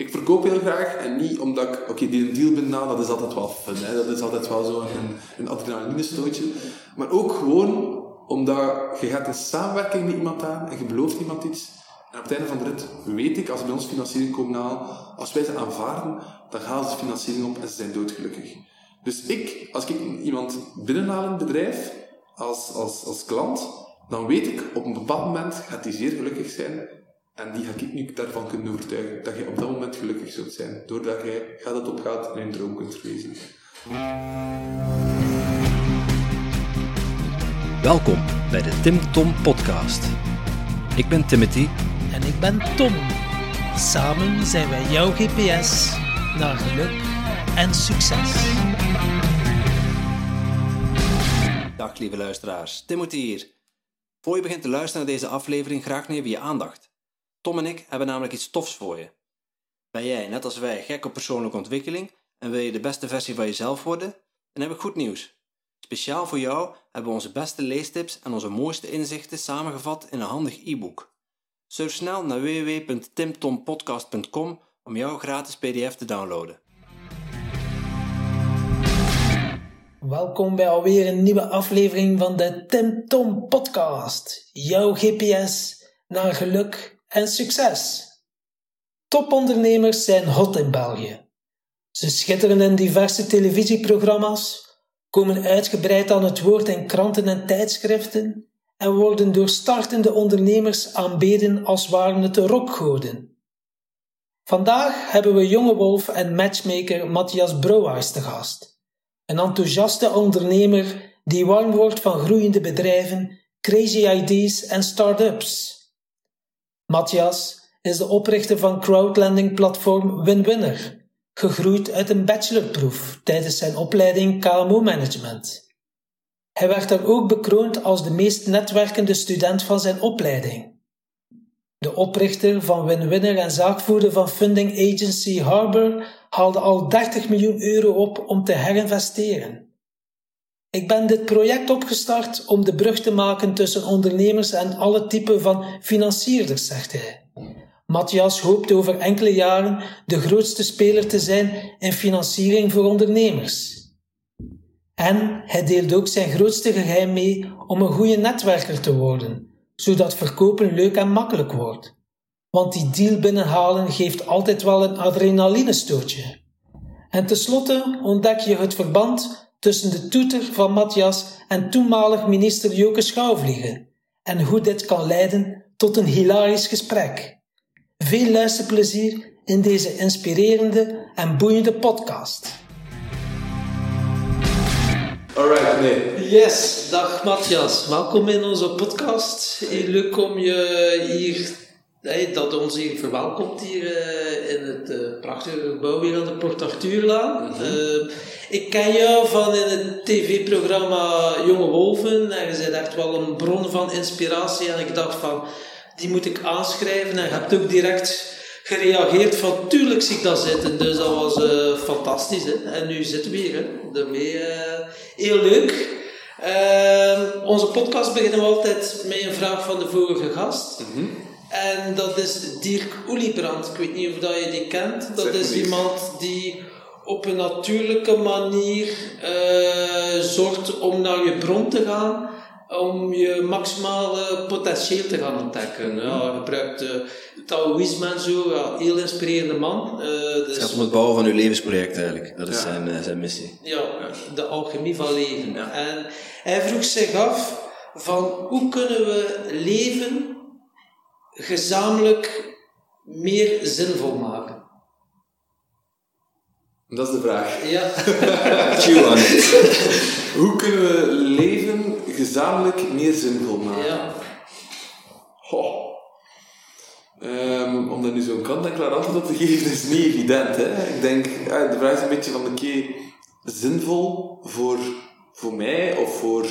ik verkoop heel graag en niet omdat ik, oké, die een deal ben na, dat is altijd wel fun, hè? dat is altijd wel zo een, een adrenaline stootje. Maar ook gewoon omdat je gaat een samenwerking met iemand aan en je belooft iemand iets. En op het einde van de rit weet ik, als ze bij ons financiering komen halen, als wij ze aanvaarden, dan gaan ze financiering op en ze zijn doodgelukkig. Dus ik, als ik iemand binnenhaal in het bedrijf, als, als, als klant, dan weet ik, op een bepaald moment gaat die zeer gelukkig zijn. En die ga ik nu daarvan kunnen overtuigen, dat je op dat moment gelukkig zult zijn. Doordat jij gaat het opgaat en een droom kunt verwezen. Welkom bij de Tim Tom Podcast. Ik ben Timothy. En ik ben Tom. Samen zijn wij jouw GPS naar geluk en succes. Dag lieve luisteraars, Timothy hier. Voor je begint te luisteren naar deze aflevering, graag neem je aandacht. Tom en ik hebben namelijk iets tofs voor je. Ben jij, net als wij, gek op persoonlijke ontwikkeling en wil je de beste versie van jezelf worden? Dan heb ik goed nieuws. Speciaal voor jou hebben we onze beste leestips en onze mooiste inzichten samengevat in een handig e-book. Surf snel naar www.timtompodcast.com om jouw gratis PDF te downloaden. Welkom bij alweer een nieuwe aflevering van de Tim Tom Podcast. Jouw GPS naar geluk en succes. Topondernemers zijn hot in België. Ze schitteren in diverse televisieprogramma's, komen uitgebreid aan het woord in kranten en tijdschriften en worden door startende ondernemers aanbeden als waren het de rockgoden. Vandaag hebben we jonge wolf en matchmaker Matthias Brouwhuis te gast. Een enthousiaste ondernemer die warm wordt van groeiende bedrijven, crazy ideas en start-ups. Matthias is de oprichter van crowdlending platform WinWinner, gegroeid uit een bachelorproef tijdens zijn opleiding KMO Management. Hij werd daar ook bekroond als de meest netwerkende student van zijn opleiding. De oprichter van WinWinner en zaakvoerder van funding agency Harbor haalde al 30 miljoen euro op om te herinvesteren. Ik ben dit project opgestart om de brug te maken tussen ondernemers en alle typen van financierders, zegt hij. Matthias hoopt over enkele jaren de grootste speler te zijn in financiering voor ondernemers. En hij deelt ook zijn grootste geheim mee om een goede netwerker te worden, zodat verkopen leuk en makkelijk wordt. Want die deal binnenhalen geeft altijd wel een adrenalinestootje. En tenslotte ontdek je het verband tussen de toeter van Matthias en toenmalig minister Joke Schouwvliegen en hoe dit kan leiden tot een hilarisch gesprek. Veel luisterplezier in deze inspirerende en boeiende podcast. Alright, nee. Yes, dag Matthias. Welkom in onze podcast. Heel leuk om je hier, hey, dat ons hier verwelkomt hier uh, in het uh, prachtige gebouw hier aan de Port Arthurlaan. Mm -hmm. uh, ik ken jou van in het tv-programma Jonge Wolven en je bent echt wel een bron van inspiratie en ik dacht van, die moet ik aanschrijven en je hebt ook direct gereageerd van tuurlijk zie ik dat zitten. Dus dat was fantastisch. Hè? En nu zitten we hier. Hè? Daarmee heel leuk. Uh, onze podcast beginnen we altijd met een vraag van de vorige gast. Mm -hmm. En dat is Dirk Oeliebrand. Ik weet niet of dat je die kent. Dat is iemand die op een natuurlijke manier zorgt om naar je bron te gaan om je maximale potentieel te gaan ontdekken. Ja, je gebruikt uh, Taoïsme en zo, ja, heel inspirerende man. Uh, Het dus, gaat om het bouwen van uw levensproject eigenlijk. Dat is Ja. zijn, eh, zijn missie. ja, de alchemie van leven. En hij vroeg zich af van hoe kunnen we leven gezamenlijk meer zinvol maken? Dat is de vraag. Ja, Chew on it. Hoe kunnen we leven gezamenlijk meer zinvol maken? ja. Goh. Ehm, om daar nu zo'n kant-en-klaar antwoord op te geven, is niet evident. Hè? Ik denk, ja, de vraag is een beetje van, oké, zinvol voor, voor mij of voor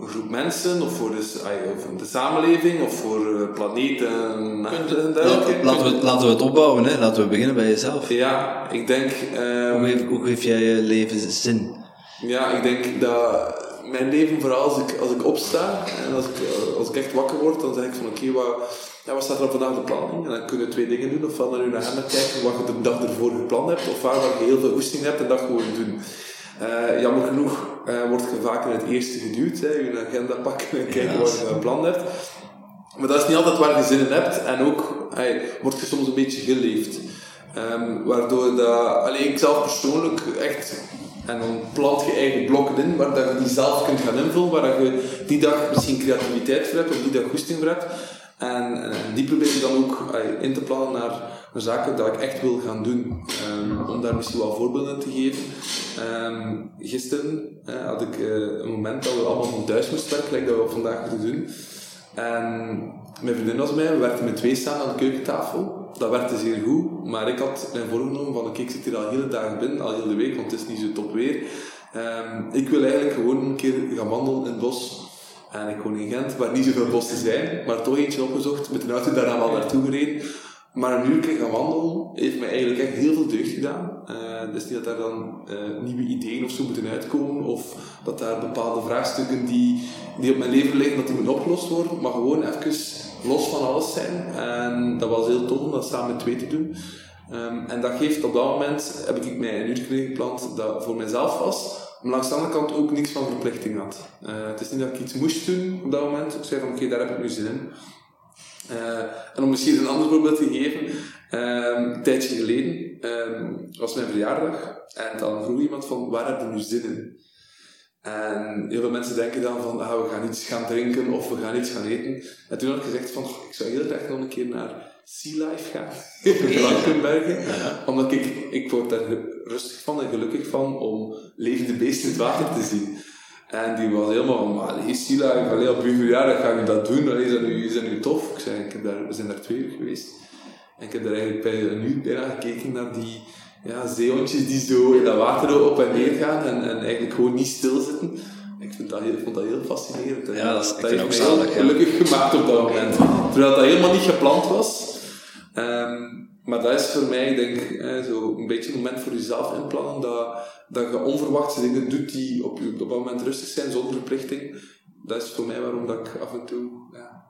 een groep mensen of voor de, ah, of voor de samenleving of voor de planeet en. Laten we, laten we het opbouwen, hè. laten we beginnen bij jezelf. Ja, ik denk... ehm, Hoe, geef, hoe geef jij je leven zin? Ja, ik denk dat mijn leven, vooral als ik, als ik opsta en als ik, als ik echt wakker word, dan zeg ik van oké, wat, ja, wat staat er vandaag de planning? En dan kun je twee dingen doen. Ofwel naar je agenda kijken wat je de dag ervoor gepland hebt, of waar je heel veel goesting hebt en dat gewoon doen. Uh, jammer genoeg uh, wordt je vaak in het eerste geduwd. Hè, je agenda pakken en kijken wat je gepland hebt. Maar dat is niet altijd waar je zin in hebt. En ook hey, word je soms een beetje geleefd. Um, waardoor dat, alleen ik zelf persoonlijk echt en dan plant je eigen blokken in, waar dat je die zelf kunt gaan invullen, waar je die dag misschien creativiteit voor hebt, of die dag goesting voor hebt. En, en, die probeer je dan ook in te plannen naar, naar, zaken dat ik echt wil gaan doen. Um, om daar misschien wel voorbeelden te geven. Um, gisteren had ik uh, een moment dat we allemaal van thuis moesten werken, gelijk dat we vandaag moeten doen. En mijn vriendin was mij, we werkten met twee staan aan de keukentafel. Dat werkte zeer goed, maar ik had mijn voorgenomen van ik zit hier al hele dagen binnen, al heel de week, want het is niet zo top weer. Um, ik wil eigenlijk gewoon een keer gaan wandelen in het bos. En ik woon in Gent, waar niet zoveel bossen zijn, maar toch eentje opgezocht, met een auto daar allemaal naartoe gereden. Maar een uur gaan wandelen heeft mij eigenlijk echt heel veel deugd gedaan. Uh, dus niet dat daar dan uh, nieuwe ideeën of zo moeten uitkomen, of dat daar bepaalde vraagstukken die, die op mijn leven liggen, dat die moeten opgelost worden, maar gewoon even los van alles zijn. En dat was heel tof om dat samen met twee te doen. Um, en dat geeft op dat moment, heb ik mij een uur gepland dat voor mezelf was, maar langs de andere kant ook niks van verplichting had. Uh, het is niet dat ik iets moest doen op dat moment. Ik zei van oké, daar heb ik nu zin in. Uh, en om misschien een ander voorbeeld te geven, um, een tijdje geleden um, was mijn verjaardag en dan vroeg iemand van waar heb je nu zin in? En heel veel mensen denken dan van ah, we gaan iets gaan drinken of we gaan iets gaan eten. En toen had ik gezegd van ik zou heel graag nog een keer naar Sea Life gaan in Blankenbergen. Ja. Omdat ik, ik word daar rustig van en gelukkig van om levende beesten in het water te zien. En die was helemaal van, allee, Sila, allee, op uw verjaardag ga je dat doen, allee, is, dat nu, is dat nu tof? Ik zei, ik heb daar, we zijn daar twee uur geweest. En ik heb daar eigenlijk bij een uur bijna gekeken naar die ja, zeehondjes die zo in dat water op en neer gaan en, en eigenlijk gewoon niet stilzitten. Ik vind dat heel, vond dat heel fascinerend. Ja, dat, is, dat heeft mij zalig, gelukkig gemaakt op dat moment. Terwijl dat helemaal niet gepland was. Um, maar dat is voor mij, denk ik, zo een beetje een moment voor jezelf inplannen, dat, dat je onverwachte dingen doet die op, op dat moment rustig zijn, zonder verplichting. Dat is voor mij waarom dat ik af en toe... Ja,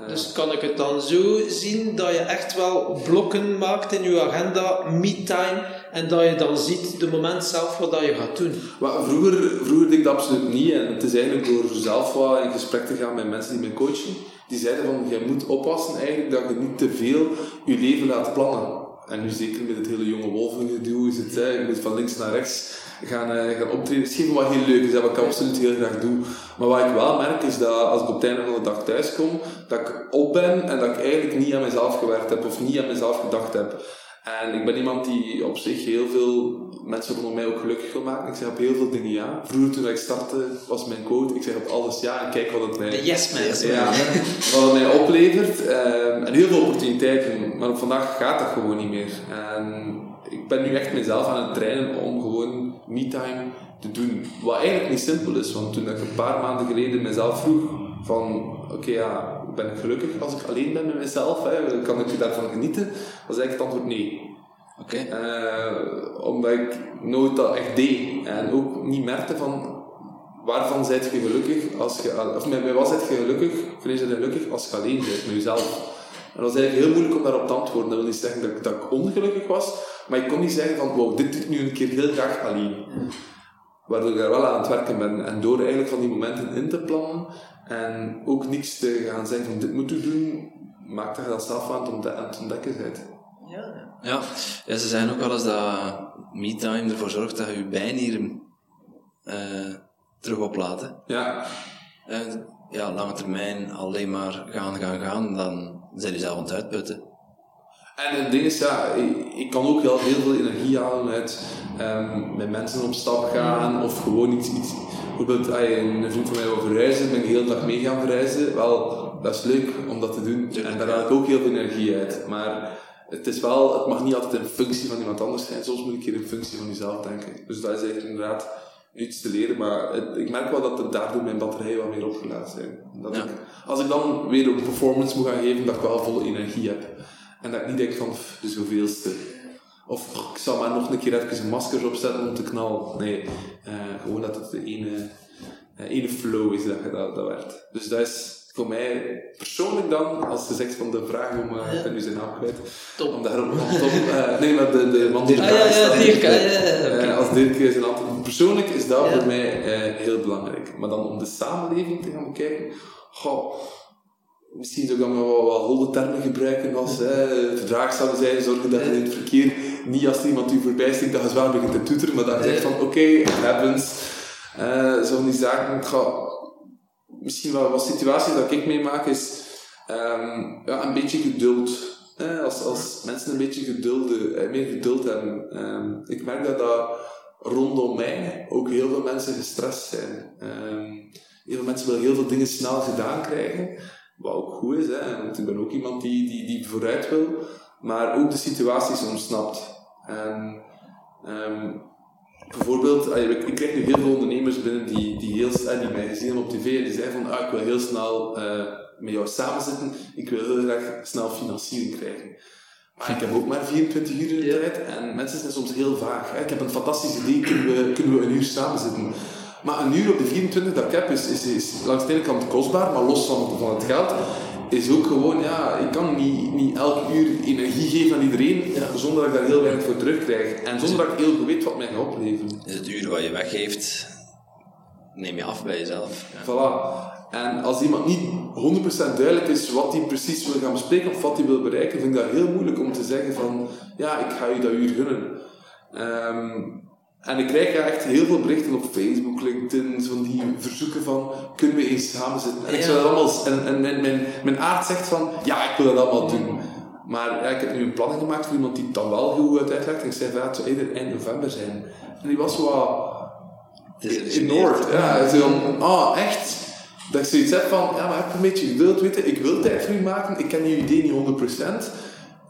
uh, dus kan ik het dan zo zien dat je echt wel blokken maakt in je agenda, me-time, en dat je dan ziet de moment zelf wat dat je gaat doen? Maar vroeger, vroeger deed ik dat absoluut niet. En het is eigenlijk door zelf wat in gesprek te gaan met mensen die mij coachen die zeiden van, je moet oppassen eigenlijk dat je niet te veel je leven laat plannen. En nu zeker met het hele jonge wolvengedoe is het, hè, je moet van links naar rechts gaan, uh, gaan optreden. Geen wat heel leuk is, dat wat ik absoluut heel graag doe. Maar wat ik wel merk is dat als ik op het einde van de dag thuis kom, dat ik op ben en dat ik eigenlijk niet aan mezelf gewerkt heb of niet aan mezelf gedacht heb. En ik ben iemand die op zich heel veel mensen rondom mij ook gelukkig wil maken. Ik zeg op heel veel dingen ja. Vroeger toen ik startte, was mijn quote, ik zeg op alles ja en kijk wat het mij... De yes man. Ja, wat het mij oplevert. Um, en heel veel opportuniteiten. Maar vandaag gaat dat gewoon niet meer. En ik ben nu echt mezelf aan het trainen om gewoon me-time te doen. Wat eigenlijk niet simpel is, want toen ik een paar maanden geleden mezelf vroeg van, oké ja, ben ik gelukkig als ik alleen ben met mezelf? Hè? Kan ik daarvan genieten? Was eigenlijk het antwoord nee. Oké. Uh, omdat ik nooit dat echt deed. En ook niet merkte van waarvan zijt je gelukkig als je, of met, met wat zijt je gelukkig, wanneer je gelukkig als je alleen bent met jezelf. En dat was eigenlijk heel moeilijk om daarop te antwoorden. Dat wil niet zeggen dat ik, dat ik ongelukkig was, maar ik kon niet zeggen van wow, dit doe ik nu een keer heel graag alleen. Waardoor ik daar wel aan het werken ben. En door eigenlijk van die momenten in te plannen en ook niks te gaan zeggen van dit moet u doen, maakt dat je dat zelf aan het ontdekken bent. Ja, ja. ja, ze zeggen ook wel eens dat me-time ervoor zorgt dat je je bijnieren uh, terug oplaten. Ja. En ja, lange termijn alleen maar gaan, gaan, gaan, dan zijn je zelf aan het uitputten. En het ding is, ja, ik, kan ook heel, heel veel energie halen uit um, met mensen op stap gaan of gewoon iets, iets bijvoorbeeld een vriend van mij wil verreizen, ben ik de hele dag mee gaan verreizen. Wel, dat is leuk om dat te doen en daar haal ik ook heel veel energie uit. Maar het is wel, het mag niet altijd in functie van iemand anders zijn. Soms moet ik hier in functie van jezelf denken. Dus dat is eigenlijk inderdaad iets te leren. Maar ik merk wel dat het daardoor mijn batterijen wat meer opgeladen zijn. Dat ik, als ik dan weer een performance moet gaan geven, dat ik wel volle energie heb. En dat ik niet denk van, de zoveelste. Of ik zal maar nog een keer even een masker opzetten om te knallen. Nee, uh, gewoon dat het de ene, uh, ene flow is dat, dat, dat werd. Dus dat is voor mij persoonlijk dan, als je zegt van de vraag om, uh, ik ben nu zijn naam kwijt, Tom. om daarom, om Tom, uh, nee, maar de, de man die Ah, ja, ja, Dirk, ah, ja, ja, uh, als Dirk zijn antwoord. Persoonlijk is dat Ja. voor mij heel belangrijk. Maar dan om de samenleving te gaan bekijken, goh, misschien zou ik dan wel holde termen gebruiken als uh, verdraagzaam zijn, zorgen dat je in het verkeer niet als er iemand u voorbij stikt dat je zwaar begint te toeteren, maar dat je zegt van oké, okay, happens. Uh, Zo'n die zaken, misschien wel wat situaties dat ik meemaak is um, ja, een beetje geduld. Eh, als, als mensen een beetje geduld, eh, meer geduld hebben. Um, ik merk dat, dat rondom mij ook heel veel mensen gestrest zijn. Um, heel veel mensen willen heel veel dingen snel gedaan krijgen. Wat ook goed is, hè, want ik ben ook iemand die, die, die vooruit wil. Maar ook de situaties ontsnapt. En, bijvoorbeeld, ik krijg nu heel veel ondernemers binnen die, die, heel, die mij gezien hebben op tv en die zeiden van, ah, ik wil heel snel uh, met jou samenzitten, ik wil heel graag snel financiering krijgen. Maar ik heb ook maar 24 uur in de Ja. tijd en mensen zijn soms heel vaag. Hè. Ik heb een fantastisch idee, kunnen we, kunnen we een uur samenzitten? Maar een uur op de 24 dat ik heb is, is, is langs de ene kant kostbaar, maar los van, van het geld is ook gewoon, ja, ik kan niet, niet elk uur energie geven aan iedereen zonder dat ik daar heel weinig voor terugkrijg. En zonder dat ik heel goed weet wat mij gaat opleveren. Dus het uur wat je weggeeft, neem je af bij jezelf. Ja. Voilà. En als iemand niet 100% duidelijk is wat hij precies wil gaan bespreken of wat hij wil bereiken, vind ik dat heel moeilijk om te zeggen van, ja, ik ga je dat uur gunnen. Ehm, en ik krijg echt heel veel berichten op Facebook, LinkedIn, van die verzoeken van, kunnen we eens samen zitten? En, ik zou dat allemaal, en, en mijn, mijn, mijn aard zegt van, ja, ik wil dat allemaal doen. Maar ja, ik heb nu een planning gemaakt voor iemand die het dan wel goed uit uitlegt. En ik zei van, ja, het zou eerder eind november zijn. En die was wat in Noord. Ja, zo van, ah, echt? Dat ik zoiets heb van, ja, maar heb een beetje geduld, weet je. Ik wil tijd voor u maken, ik ken je idee niet 100%.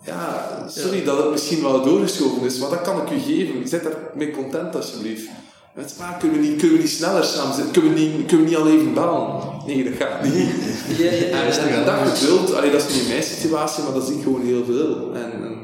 Ja, sorry dat het misschien wel doorgeschoven is, maar dat kan ik u geven. Zet daar mee content alsjeblieft. Met maar kunnen we niet, kunnen we niet sneller samen zitten? Kunnen we niet, kunnen we niet al even bellen? Nee, dat gaat niet. Ja, ja, ja. En dat geduld, allee, dat is niet mijn situatie, maar dat zie ik gewoon heel veel. En,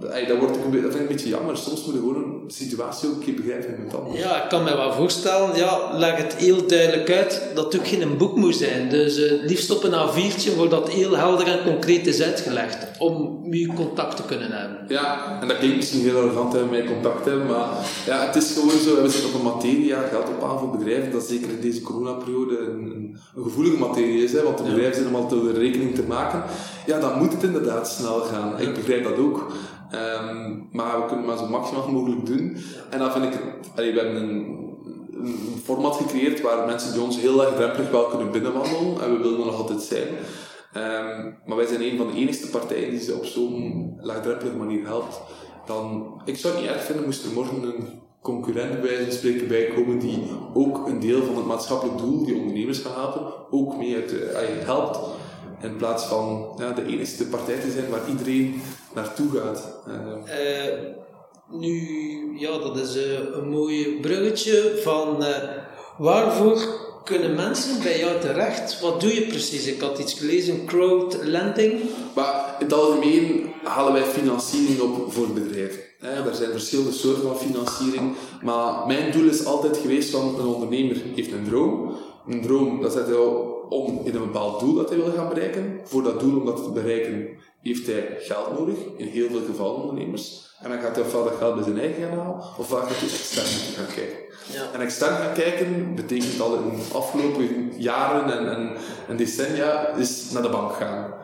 dat, wordt dat vind ik een beetje jammer. Soms moet je gewoon een situatie ook een keer begrijpen met anders. Ja, ik kan me wel voorstellen, ja, leg het heel duidelijk uit dat het ook geen boek moet zijn. Dus eh, liefst op een A4'tje waar dat heel helder en concreet is uitgelegd, om je contact te kunnen hebben. Ja, en dat klinkt misschien heel arrogant hè, met contact hebben, maar ja, het is gewoon zo, we zitten op een materie, ja, geld op aan voor bedrijven, dat zeker in deze coronaperiode een, een, een gevoelige materie is, hè, want de bedrijven zijn om altijd de rekening te maken. Ja, dan moet het inderdaad snel gaan. Ik begrijp dat ook. Ehm, maar we kunnen maar zo maximaal mogelijk doen. En dan vind ik, allee, we hebben een, een format gecreëerd waar mensen bij ons heel laagdrempelig wel kunnen binnenwandelen, en we willen er nog altijd zijn. Ehm, maar wij zijn een van de enigste partijen die ze op zo'n laagdrempelige manier helpt. Dan, ik zou het niet erg vinden moest er morgen een concurrent bij van spreken bijkomen die ook een deel van het maatschappelijk doel, die ondernemers gaan helpen, ook mee uit, helpt. In plaats van ja, de enigste partij te zijn waar iedereen naartoe gaat. Eh, nu, ja, dat is eh, een mooi bruggetje van eh, waarvoor kunnen mensen bij jou terecht? Wat doe je precies? Ik had iets gelezen, crowdlending. Maar in het algemeen halen wij financiering op voor bedrijven. Er zijn verschillende soorten van financiering. Maar mijn doel is altijd geweest van een ondernemer heeft een droom. Een droom, dat zet hij al om in een bepaald doel dat hij wil gaan bereiken. Voor dat doel om dat te bereiken heeft hij geld nodig. In heel veel gevallen ondernemers. En dan gaat hij ofwel dat geld bij zijn eigen gaan halen, ofwel gaat hij extern gaan kijken. Ja. En extern gaan kijken betekent al in de afgelopen jaren en, en, en decennia is naar de bank gaan.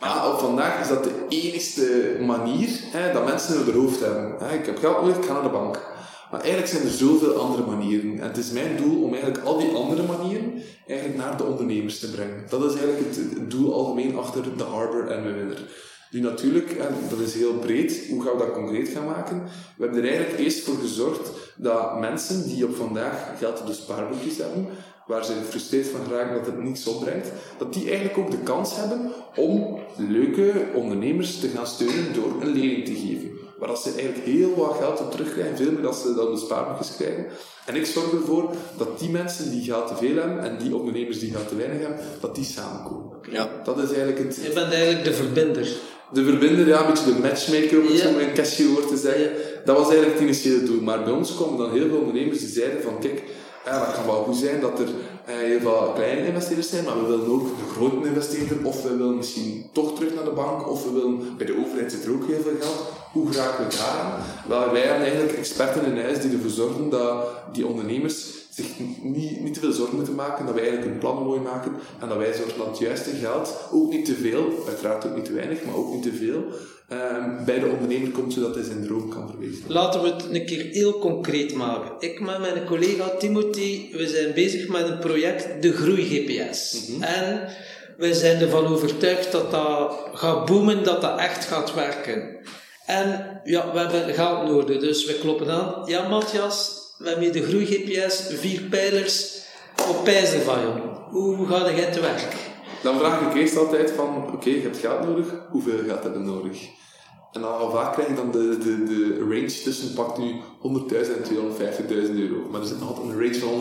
Maar op vandaag is dat de enigste manier hè, dat mensen in hun hoofd hebben. Hè, ik heb geld nodig, ik ga naar de bank. Maar eigenlijk zijn er zoveel andere manieren. En het is mijn doel om eigenlijk al die andere manieren eigenlijk naar de ondernemers te brengen. Dat is eigenlijk het, doel algemeen achter de Harbor en Winner. Nu natuurlijk, en dat is heel breed, hoe gaan we dat concreet gaan maken? We hebben er eigenlijk eerst voor gezorgd dat mensen die op vandaag geld op de spaarboekjes hebben, waar ze gefrustreerd van geraken dat het niets opbrengt, dat die eigenlijk ook de kans hebben om leuke ondernemers te gaan steunen door een lening te geven. Waar dat ze eigenlijk heel wat geld op terugkrijgen, veel meer dan ze dan spaarboekjes krijgen. En ik zorg ervoor dat die mensen die geld te veel hebben en die ondernemers die geld te weinig hebben, dat die samenkomen. Ja. Dat is eigenlijk het, Je bent eigenlijk de verbinder. de verbinder, ja, een beetje de matchmaker om het Ja. zo met een catchy woord te zeggen. Dat was eigenlijk het initiële doel. Maar bij ons kwamen dan heel veel ondernemers die zeiden van kijk, ja, dat kan wel goed zijn dat er eh, heel veel kleine investeerders zijn, maar we willen ook de grote investeerder, of we willen misschien toch terug naar de bank, of we willen, bij de overheid zit er ook heel veel geld. Hoe geraken we daar? Wel, wij hebben eigenlijk experten in huis die ervoor zorgen dat die ondernemers zich niet, niet te veel zorgen moeten maken, dat wij eigenlijk hun plannen mooi maken en dat wij zorgen dat het juiste geld, ook niet te veel, uiteraard ook niet te weinig, maar ook niet te veel, ehm, bij de ondernemer komt zodat hij zijn droom kan verwezenlijken. Laten we het een keer heel concreet maken. Ik met mijn collega Timothy, we zijn bezig met een project, de Groei GPS. En we zijn ervan overtuigd dat dat gaat boomen, dat dat echt gaat werken. En ja, we hebben geld nodig, dus we kloppen aan. Ja, Matthias, we hebben hier de Groei GPS, vier pijlers. Wat pijzen van jou? Hoe ga jij te werk? Dan vraag ik eerst altijd van, oké, je hebt geld nodig, hoeveel geld heb je nodig? En dan al vaak krijg je dan de, de, de range tussen, pakt nu 100.000 en 250.000 euro. Maar er zit nog altijd een range van 150.000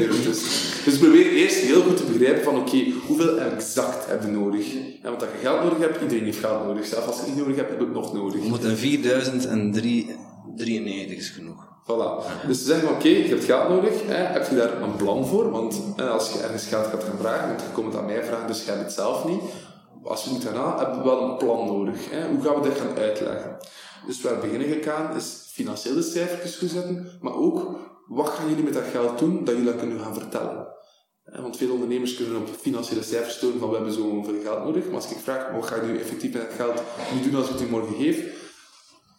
euro tussen. Dus probeer eerst heel goed te begrijpen van, oké, hoeveel exact heb je nodig? Ja, want dat je geld nodig hebt, iedereen heeft geld nodig. Zelfs als je niet nodig hebt, heb je het nog nodig. 4093 is genoeg. Voilà. Dus te zeggen, oké, je hebt geld nodig, hè, heb je daar een plan voor? Want hè, als je ergens geld gaat gaan vragen, want je komt het aan mij vragen, dus je hebt het zelf niet. Als we het moeten gaan hebben we wel een plan nodig. Hè. Hoe gaan we dit gaan uitleggen? Dus waar we beginnen gegaan is financieel de cijfertjes goed zetten, maar ook, wat gaan jullie met dat geld doen, dat jullie dat kunnen gaan vertellen? Want veel ondernemers kunnen op financiële cijfers tonen van we hebben zoveel geld nodig, maar als ik vraag, wat ga je nu effectief met dat geld nu doen als ik het u morgen geef?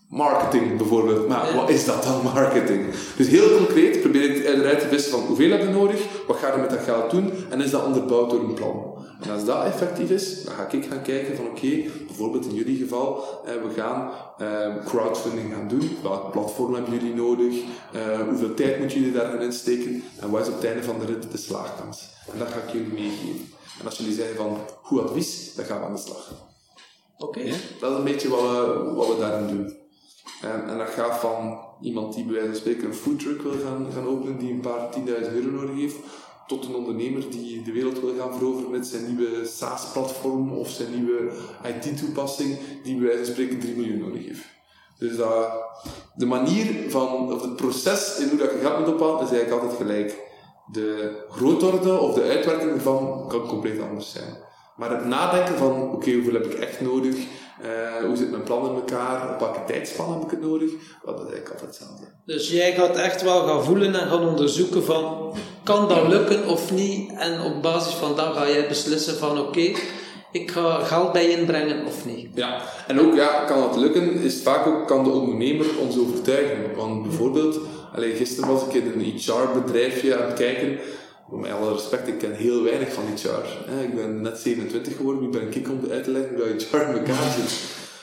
Marketing bijvoorbeeld. Maar wat is dat dan, marketing? Dus heel concreet probeer ik eruit te vissen van hoeveel heb je nodig, wat ga je met dat geld doen en is dat onderbouwd door een plan. En als dat effectief is, dan ga ik gaan kijken van oké, bijvoorbeeld in jullie geval, eh, we gaan eh, crowdfunding gaan doen. Welk platform hebben jullie nodig? Eh, hoeveel tijd moeten jullie daar gaan insteken? En wat is op het einde van de rit de slaagkans? En dat ga ik jullie meegeven. En als jullie zeggen van goed advies, dan gaan we aan de slag. Oké. Dat is een beetje wat we, wat we daarin doen. En, en dat gaat van iemand die bij wijze van spreken een foodtruck wil gaan, gaan openen, die een paar 10.000 euro nodig heeft, tot een ondernemer die de wereld wil gaan veroveren met zijn nieuwe SaaS-platform of zijn nieuwe IT-toepassing, die bij wijze van spreken 3 miljoen nodig heeft. Dus dat, de manier van, of het proces in hoe dat je geld moet ophalen, is eigenlijk altijd gelijk. De grootorde of de uitwerking ervan kan compleet anders zijn. Maar het nadenken van, oké, hoeveel heb ik echt nodig? Eh, hoe zit mijn plan in elkaar? Op welke tijdspan heb ik het nodig? Dat is eigenlijk altijd hetzelfde. Dus jij gaat echt wel gaan voelen en gaan onderzoeken van, kan dat lukken of niet? En op basis van dat ga jij beslissen van, oké, ik ga geld bij inbrengen of niet. Ja, en ook, ja, kan dat lukken, is vaak ook, kan de ondernemer ons overtuigen. Want bijvoorbeeld, allee, gisteren was ik in een HR-bedrijfje aan het kijken, met alle respect, ik ken heel weinig van HR. hè. Ik ben net 27 geworden, wie ben ik om uit te leggen hoe HR in elkaar zit.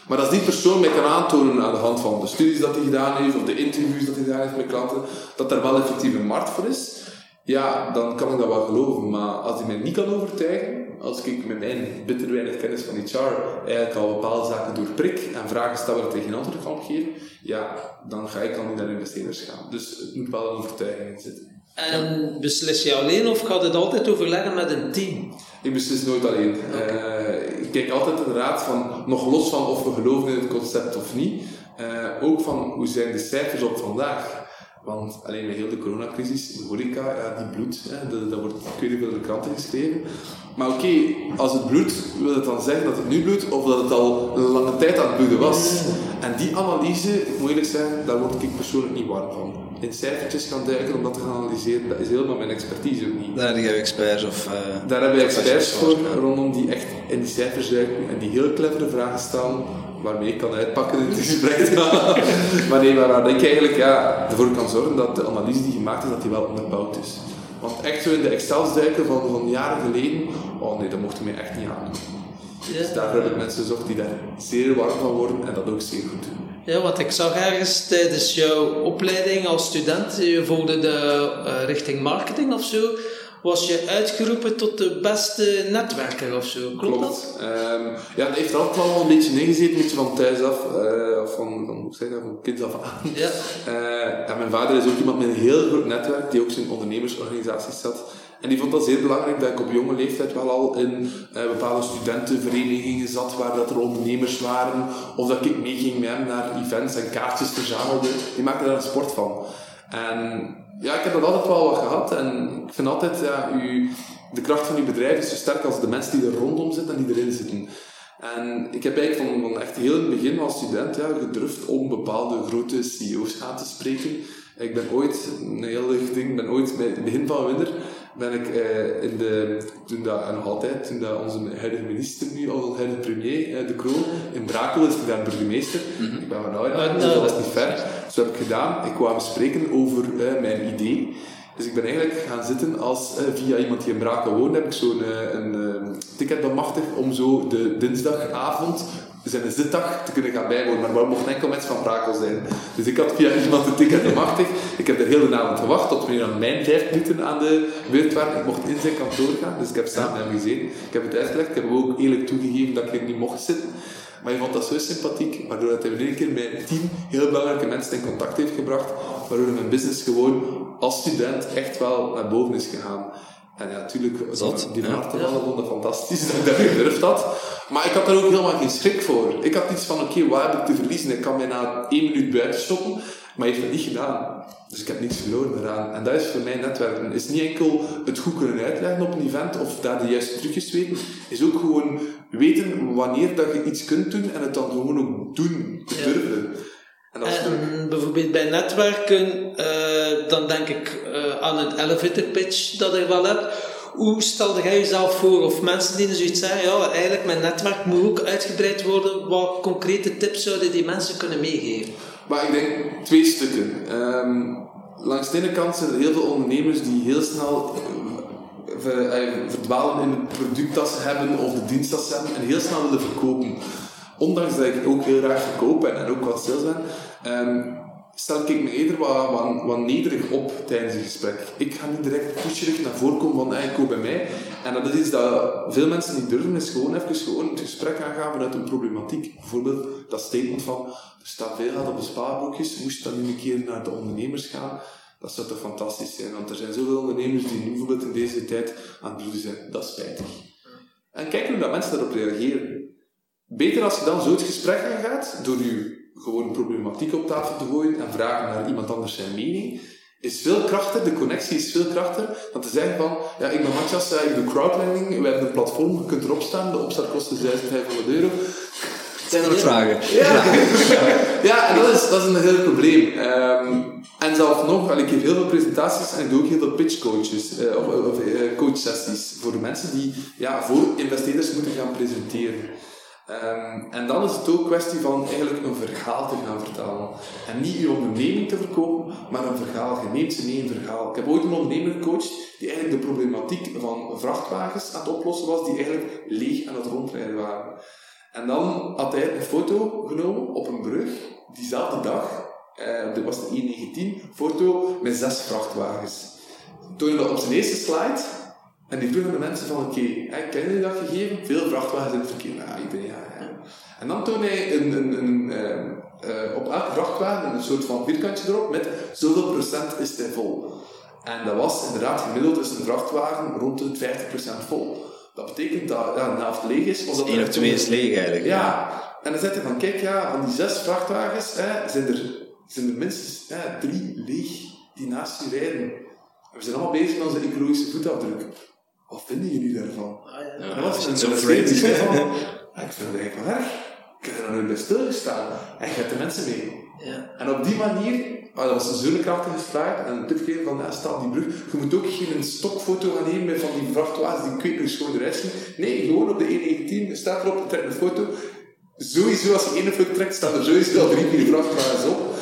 Maar als die persoon mij kan aantonen aan de hand van de studies dat hij gedaan heeft, of de interviews dat hij gedaan heeft met klanten, dat er wel effectief een markt voor is, ja, dan kan ik dat wel geloven. Maar als hij mij niet kan overtuigen, als ik met mijn bitter weinig kennis van HR eigenlijk al bepaalde zaken doorprik en vragen stel waar ik tegen antwoord kan geven, ja, dan ga ik dan niet naar investeerders gaan. Dus het moet wel een overtuiging in zitten. En beslis je alleen of gaat het altijd overleggen met een team? Ik beslis nooit alleen. Eh, ik kijk altijd inderdaad van, nog los van of we geloven in het concept of niet, eh, ook van hoe zijn de cijfers op vandaag. Want alleen met heel de coronacrisis, de horeca, ja, die bloedt. Hè, dat, dat wordt, ik weet niet de kranten geschreven. Maar oké, als het bloedt, wil het dan zeggen dat het nu bloedt of dat het al een lange tijd aan het bloeden was. En die analyse, ik moet eerlijk zijn, daar word ik persoonlijk niet warm van. In cijfertjes gaan duiken om dat te gaan analyseren, dat is helemaal mijn expertise ook niet. Daar heb je experts of... eh, Daar hebben we experts voor Ja. rondom die echt in die cijfers duiken en die heel clevere vragen stellen waarmee ik kan uitpakken in het gesprek. maar nee, maar waar ik eigenlijk ja, ervoor kan zorgen dat de analyse die gemaakt is, dat die wel onderbouwd is. Want echt zo in de Excels duiken van, van jaren geleden, oh nee, dat mocht je mij echt niet aandoen. Dus daarvoor heb ik mensen gezocht die daar zeer warm van worden en dat ook zeer goed doen. Ja, want ik zag ergens tijdens jouw opleiding als student, je volgde de eh, richting marketing of zo, was je uitgeroepen tot de beste netwerker of zo. Klopt, dat? Ehm, ja, het heeft er altijd wel een beetje ingezeten, een beetje van thuis af, eh, of van, van, hoe zeg dat, van kinds af aan. Ja. Eh, en mijn vader is ook iemand met een heel groot netwerk, die ook in ondernemersorganisaties zat. En die vond dat zeer belangrijk dat ik op jonge leeftijd wel al in eh, bepaalde studentenverenigingen zat, waar dat er ondernemers waren, of dat ik meeging met hem naar events en kaartjes verzamelde. Die maakte daar een sport van. En ja, ik heb dat altijd wel wat gehad. En ik vind altijd, ja, u, de kracht van uw bedrijf is zo sterk als de mensen die er rondom zitten en die erin zitten. En ik heb eigenlijk van, van echt heel in het begin als student ja, gedurfd om bepaalde grote CEO's aan te spreken. Ik ben ooit, een heel ding, ben ooit bij het begin van winter ben ik eh, in de, toen dat, en nog altijd, toen dat onze huidige minister nu, al huidige premier, eh, De Kroon, in Brakel is gedaan burgemeester. Ik ben van Ah, dus nou. dat is niet ver. Dus dat heb ik gedaan. Ik kwam spreken over eh, mijn idee. Dus ik ben eigenlijk gaan zitten als, eh, via iemand die in Brakel woont, heb ik zo'n eh, een eh, ticket bemachtigd om zo de dinsdagavond zijn zitdag te kunnen gaan bijwonen. Maar we mochten enkel mensen van Brakel zijn. Dus ik had via iemand een ticket bemachtigd. Ik heb de hele avond gewacht tot meer dan mijn vijf minuten aan de beurt waren. Ik mocht in zijn kantoor gaan, dus ik heb samen hem gezeten. Ik heb het uitgelegd. Ik heb hem ook eerlijk toegegeven dat ik er niet mocht zitten. Maar hij vond dat zo sympathiek, waardoor hij in één keer met tien heel belangrijke mensen in contact heeft gebracht, waardoor mijn business gewoon als student echt wel naar boven is gegaan. En ja, natuurlijk, Zot, die ja. van harte vallen vond dat fantastisch dat ik dat gedurfd had. Maar ik had daar ook helemaal geen schrik voor. Ik had iets van, oké, wat heb ik te verliezen? Ik kan mij na één minuut buiten stoppen, maar hij heeft dat niet gedaan. Dus ik heb niets verloren daaraan. En dat is voor mij netwerken. is niet enkel het goed kunnen uitleggen op een event of daar de juiste trucjes weten. is ook gewoon weten wanneer dat je iets kunt doen en het dan gewoon ook doen. Te Ja. En bijvoorbeeld bij netwerken, eh, dan denk ik eh, aan een elevator pitch dat ik wel heb. Hoe stelde jij jezelf voor? Of mensen die zoiets zeggen, ja, eigenlijk mijn netwerk moet ook uitgebreid worden. Wat concrete tips zouden die mensen kunnen meegeven? Maar ik denk twee stukken. Ehm, langs de ene kant zijn er heel veel ondernemers die heel snel eh, verdwalen in het product dat ze hebben of de dienst dat ze hebben en heel snel willen verkopen. Ondanks dat ik ook heel graag verkoop en, en ook wat sales ben, ehm, stel ik me eerder wat, wat, nederig op tijdens een gesprek. Ik ga niet direct pusherig naar voren komen van hey, koop bij mij. En dat is iets dat veel mensen niet durven, is gewoon even gewoon het gesprek aangaan vanuit een problematiek. Bijvoorbeeld dat statement van, er staat veel geld op de spaarboekjes, moest dan nu een keer naar de ondernemers gaan. Dat zou toch fantastisch zijn, want er zijn zoveel ondernemers die nu bijvoorbeeld in deze tijd aan het bloeden zijn. Dat is spijtig. En kijk hoe dat mensen daarop reageren. Beter als je dan zo het gesprek aangaat, door je gewoon problematiek op tafel te gooien en vragen naar iemand anders zijn mening, is veel krachtiger, de connectie is veel krachtiger, dan te zeggen van, ja, ik ben Matthias, eh, ik doe crowdlending, we hebben een platform, je kunt erop staan, de opstart kost 1500 euro. Zijn er nog vragen? Ja, ja en dat is, dat is een heel probleem. Ehm, en zelfs nog, al, ik geef heel veel presentaties en ik doe ook heel veel pitchcoaches, eh, of, of eh, coachsessies voor mensen die ja, voor investeerders moeten gaan presenteren. Ehm, en dan is het ook kwestie van eigenlijk een verhaal te gaan vertellen. En niet je onderneming te verkopen, maar een verhaal. Je neemt ze mee een verhaal. Ik heb ooit een ondernemer gecoacht die eigenlijk de problematiek van vrachtwagens aan het oplossen was, die eigenlijk leeg aan het rondrijden waren. En dan had hij een foto genomen op een brug, diezelfde dag, eh, dat was de 1.19, foto met zes vrachtwagens. Toonde dat op zijn eerste slide, en die vroeg aan de mensen van, oké, okay, ken je dat gegeven? Veel vrachtwagens in het verkeer. Ja, iedereen, ja, ja. En dan toonde hij een, een, een, ehm, eh, op elke vrachtwagen een soort van vierkantje erop met zoveel procent is hij vol. En dat was inderdaad gemiddeld is een vrachtwagen rond de 50% vol. Dat betekent dat ja, de helft leeg is. Er of twee is leeg eigenlijk. ja, en dan zegt hij van, kijk, ja, aan die zes vrachtwagens hè, zijn, er, zijn er minstens hè, drie leeg die naast je rijden. En we zijn allemaal bezig met onze ecologische voetafdruk. Wat vinden jullie daarvan? Ja, En dat is een vreemd. die zei van, "Ja, ik vind het eigenlijk wel erg. Ik heb er nog bij stilgestaan. En je hebt de mensen mee. Ja. En op die manier, ah, dat was een zo'n krachtige en dit keer van, ja, staat die brug. Je moet ook geen stokfoto gaan nemen met van die vrachtwagens die ik weet schoon eruit zien. Nee, gewoon op de 119, staat erop, trek een foto. Sowieso, als je één foto trekt, staan er sowieso al drie, vier vrachtwagens op.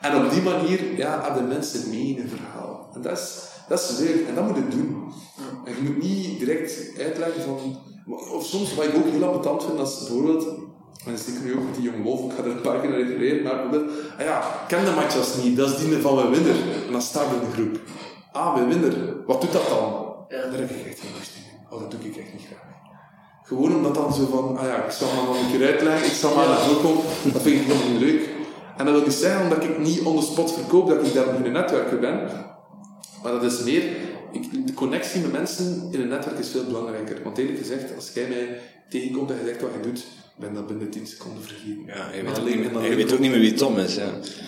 En op die manier, ja, hebben mensen mee in een verhaal. En dat is, dat is leuk, en dat moet je doen. En je moet niet direct uitleggen van... Of soms, wat ik ook heel ambetant vind, als bijvoorbeeld... En dat is ik nu ook met die jonge wolf, ik ga er een paar keer naar refereren, maar bijvoorbeeld... Ah ja, ken de matchas niet, dat is die van mijn winner. En dan staat in de groep. Ah, mijn winner, wat doet dat dan? Ja. Daar heb ik echt geen lust in. Oh, dat doe ik echt niet graag. Gewoon omdat dan zo van, ah ja, ik zal maar nog een keer uitleggen, ik zal maar naar voren komen, dat vind ik helemaal niet leuk. En dat wil niet zeggen omdat ik niet on the spot verkoop, dat ik daar nog in een netwerker ben. Maar dat is meer, ik, de connectie met mensen in een netwerk is veel belangrijker. Want eerlijk gezegd, als jij mij tegenkomt en je zegt wat je doet, ben dat binnen 10 seconden vergeten. Ja, je weet, ook alleen- niet, en meer- je weet ook niet meer wie Tom is. Ja.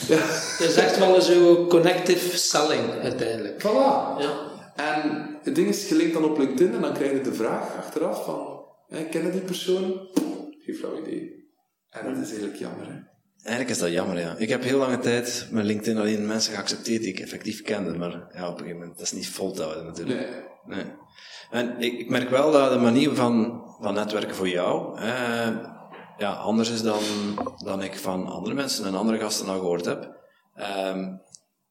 Ja, Dat is echt wel zo connective selling uiteindelijk. voilà. Ja. En het ding is, je linkt dan op LinkedIn en dan krijg je de vraag achteraf van, hè, ken je die persoon? Geen flauw idee. En dat is eigenlijk jammer, hè. Eigenlijk is dat jammer, ja. Ik heb heel lange tijd met LinkedIn alleen mensen geaccepteerd die ik effectief kende, maar ja, op een gegeven moment, dat is niet vol te houden natuurlijk. Nee. Nee. En ik, ik merk wel dat de manier van, van netwerken voor jou eh, ja, anders is dan, dan ik van andere mensen en andere gasten al gehoord heb. Ehm,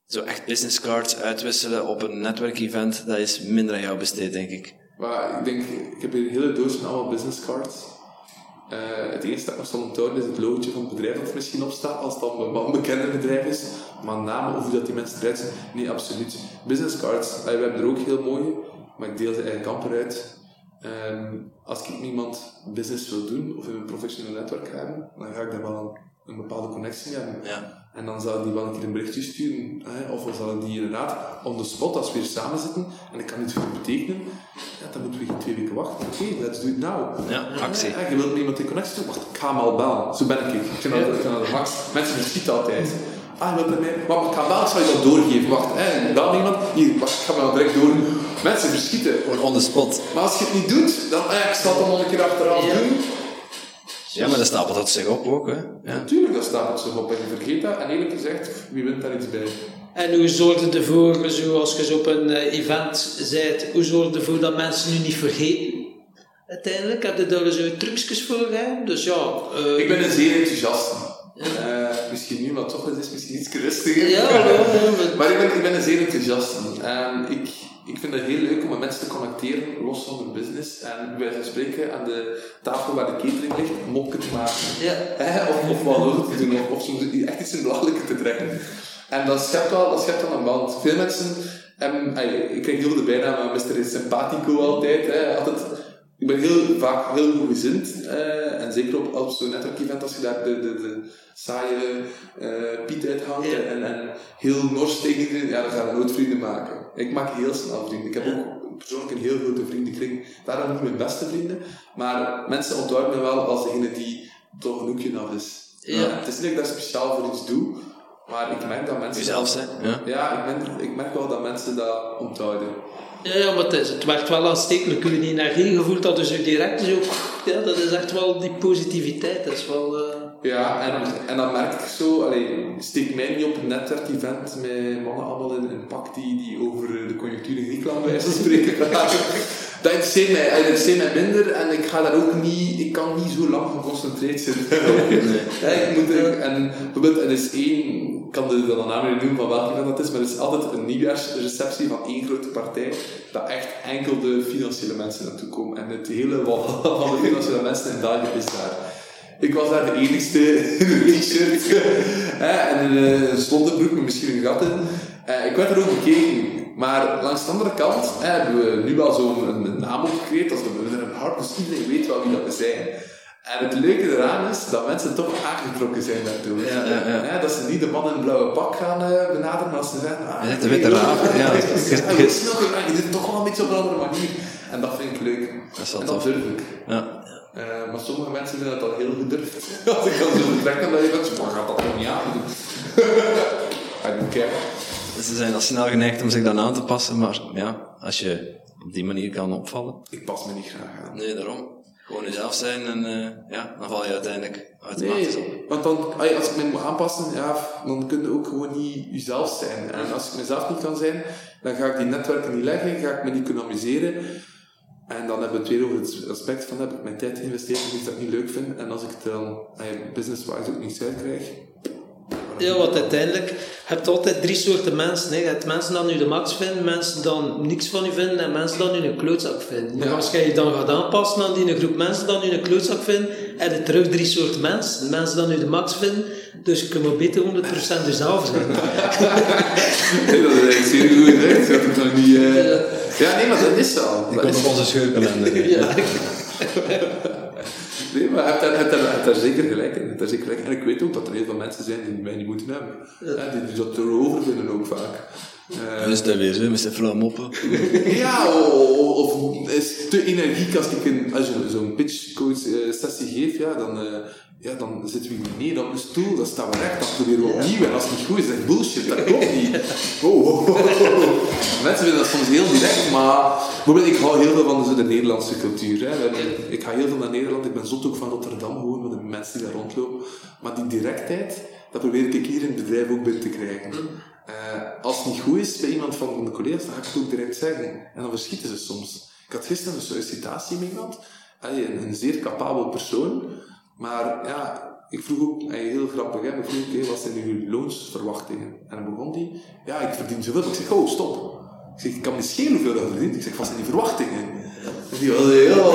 zo echt business cards uitwisselen op een netwerkevent, dat is minder aan jou besteed, denk ik. Maar ik denk, ik heb hier een hele doos met allemaal business cards. Eh, het enige dat zal onthouden is het logotje van het bedrijf dat er misschien op staat, als het dan een bekender bedrijf is. Maar namen of dat die mensen eruit zien, nee, absoluut. Business cards, we hebben er ook heel mooie, maar ik deel ze eigenlijk amper uit. Ehm, als ik iemand business wil doen, of in een professioneel netwerk hebben, dan ga ik daar wel een, bepaalde connectie hebben. Ja. En dan zou die wel een keer een berichtje sturen. Hè? Of we zouden die inderdaad on the spot, als we weer samen zitten en ik kan iets voor betekenen, ja, dan moeten we geen twee weken wachten. Oké, let's do it now. Ja, actie. Ja, je wilt met iemand in connectie doen? Wacht, ik ga hem al bellen. Zo ben ik. Ik vind dat, ik vind dat de max. Mensen verschieten altijd. Ah, je wilt met mij? Wacht, ik ga bellen, ik zal je dat doorgeven. Wacht, hè, bel iemand. Hier, wacht, ik ga me dat direct door. Mensen verschieten. On the spot. Maar als je het niet doet, dan ah, ik zal het dan nog een keer achteraf doen. Ja, maar dat stapelt dat zich op ook, hè. Ja. Natuurlijk, dat staat het zo op en je vergeet dat. En eerlijk gezegd, wie wint daar iets bij? En hoe zorg je ervoor, zo als je zo op een eh, event bent, hoe zorg je ervoor dat mensen nu niet vergeten? Uiteindelijk, heb je daar zo trucjes voor, hè? Dus ja... eh, Ik ben een zeer enthousiast. Eh, misschien nu, maar toch is het misschien iets rustiger. Ja, ja, ja, maar- maar ik ben, ik ben een zeer enthousiast. En ik, ik vind het heel leuk om met mensen te connecteren, los van hun business. En wijze van spreken aan de tafel waar de catering ligt, mopje te maken. Ja. Of, of wat te doen, of, of soms echt iets in belachelijke te trekken. En dat schept wel, dat schept wel een band. Veel mensen ey, ik krijg heel de bijnaam van Mr. Simpatico altijd. Hè, altijd ik ben heel vaak heel goed gezind. eh, en zeker op, op zo'n netwerkevent, als je daar de, de, de saaie eh, Piet uithangt Ja. en, en heel nors tegen iedereen, ja, dan ga je nooit vrienden maken. Ik maak heel snel vrienden. Ik heb ook persoonlijk een heel grote vriendenkring. Daarom niet mijn beste vrienden, maar mensen onthouden me wel als degene die toch een hoekje af is. Ja. Het is niet dat ik daar speciaal voor iets doe, maar ik merk dat mensen... Jezelf zijn, ja. Ja, ik, ben, ik merk wel dat mensen dat onthouden. Ja, ja, maar het, is, het werkt wel aanstekelijk. Uw energie gevoeld dat dus direct zo... Ja, dat is echt wel die positiviteit. Dat is wel... eh, Ja, en, en dan merk ik zo, allee, steek mij niet op een netwerkevent met mannen allemaal in een pak die, die over de conjunctuur in Griekenland bij wijze spreken. Dat interesseert mij, dat interesseert mij minder en ik ga daar ook niet, ik kan niet zo lang geconcentreerd zitten. Ja, ik moet er, en bijvoorbeeld, er is één, kan de, de naam niet noemen van welke event dat is, maar er is altijd een nieuwjaarsreceptie van één grote partij, dat echt enkel de financiële mensen naartoe komen. En het hele walhalla van de financiële mensen in België is daar. Ik was daar de enigste in een t-shirt en een uh, slonderbroek met misschien een gat in. Eh, ik werd er ook bekeken. Maar langs de andere kant hebben we nu wel zo'n naam opgecreëerd. als we er een hart, dus iedereen weet wel wie dat we zijn. En het leuke eraan is dat mensen toch aangetrokken zijn daardoor. Ja, ja, ja. Hè, dat ze niet de man in het blauwe pak gaan eh, benaderen, maar als ze zeggen... Ah, Je de witte raaf, ja. Ja, je je doet het toch wel een beetje op een andere manier. En dat vind ik leuk. Dat is wel en dat tof. durf ik. Ja. Eh, maar sommige mensen vinden dat al heel gedurfd. Als ik dan zo vertrek, dan denk ik, "Maar gaat dat toch niet aan doen? I don't care. Ze zijn al snel geneigd om zich dan aan te passen, maar ja, als je op die manier kan opvallen. Ik pas me niet graag aan. Nee, daarom. Gewoon jezelf zijn en eh, ja, dan val je uiteindelijk automatisch op. Nee, want dan, als ik me moet aanpassen, ja, dan kun je ook gewoon niet jezelf zijn. En als ik mezelf niet kan zijn, dan ga ik die netwerken niet leggen, ga ik me niet kunnen amuseren. En dan hebben we het weer over het aspect van, heb ik mijn tijd geïnvesteerd in iets dat ik niet leuk vind. En als ik het dan business-wise ook niets uitkrijg, Ja, want uiteindelijk je hebt altijd drie soorten mensen. Hè. Je hebt mensen die nu de max vinden, mensen die dan niks van u vinden en mensen die nu een klootzak vinden. Maar Ja. als je je dan gaat aanpassen aan die groep mensen die nu een klootzak vinden, heb je terug drie soorten mensen. Mensen die nu de max vinden, dus je kunt beter 100% jezelf zijn. Nee, dat is zeer goed gezegd. Dat ik nog niet... eh, Ja, nee, maar dat is zo. Ik kom op onze scheurkalender. ja. Nee, maar je hebt daar, je hebt daar, je hebt daar zeker gelijk in. Je hebt daar zeker gelijk. En ik weet ook dat er heel veel mensen zijn die mij niet moeten hebben. Ja, die, die dat erover vinden ook vaak. Eh, Dus dat weer zo, met zijn flauwe moppen. ja, of, of is te energiek als ik een, als je zo'n pitchcoach eh, sessie geef, ja, dan, eh, ja, dan zitten we hier beneden op een stoel, dan staan we recht, dan proberen we opnieuw. En als het niet goed is, dan bullshit, dat klopt niet. Oh, oh, oh, oh. Mensen vinden dat soms heel direct, maar bijvoorbeeld, ik hou heel veel van de Nederlandse cultuur. Hè. Ik ga heel veel naar Nederland, ik ben zot ook van Rotterdam, gewoon van de mensen die daar rondlopen. Maar die directheid, dat probeer ik hier in het bedrijf ook binnen te krijgen. Eh, als het niet goed is bij iemand van de collega's, dan ga ik het ook direct zeggen. En dan verschieten ze soms. Ik had gisteren een sollicitatie met iemand, Allee, een, een zeer capabel persoon, maar ja, ik vroeg ook, heel grappig, hè, ik vroeg ook, wat zijn uw loonsverwachtingen? En dan begon die, ja, ik verdien zoveel. Ik zeg, oh, stop. Ik zeg, ik kan me niet schelen hoeveel je verdient. Ik zeg, wat zijn die verwachtingen? En die was heel, heel.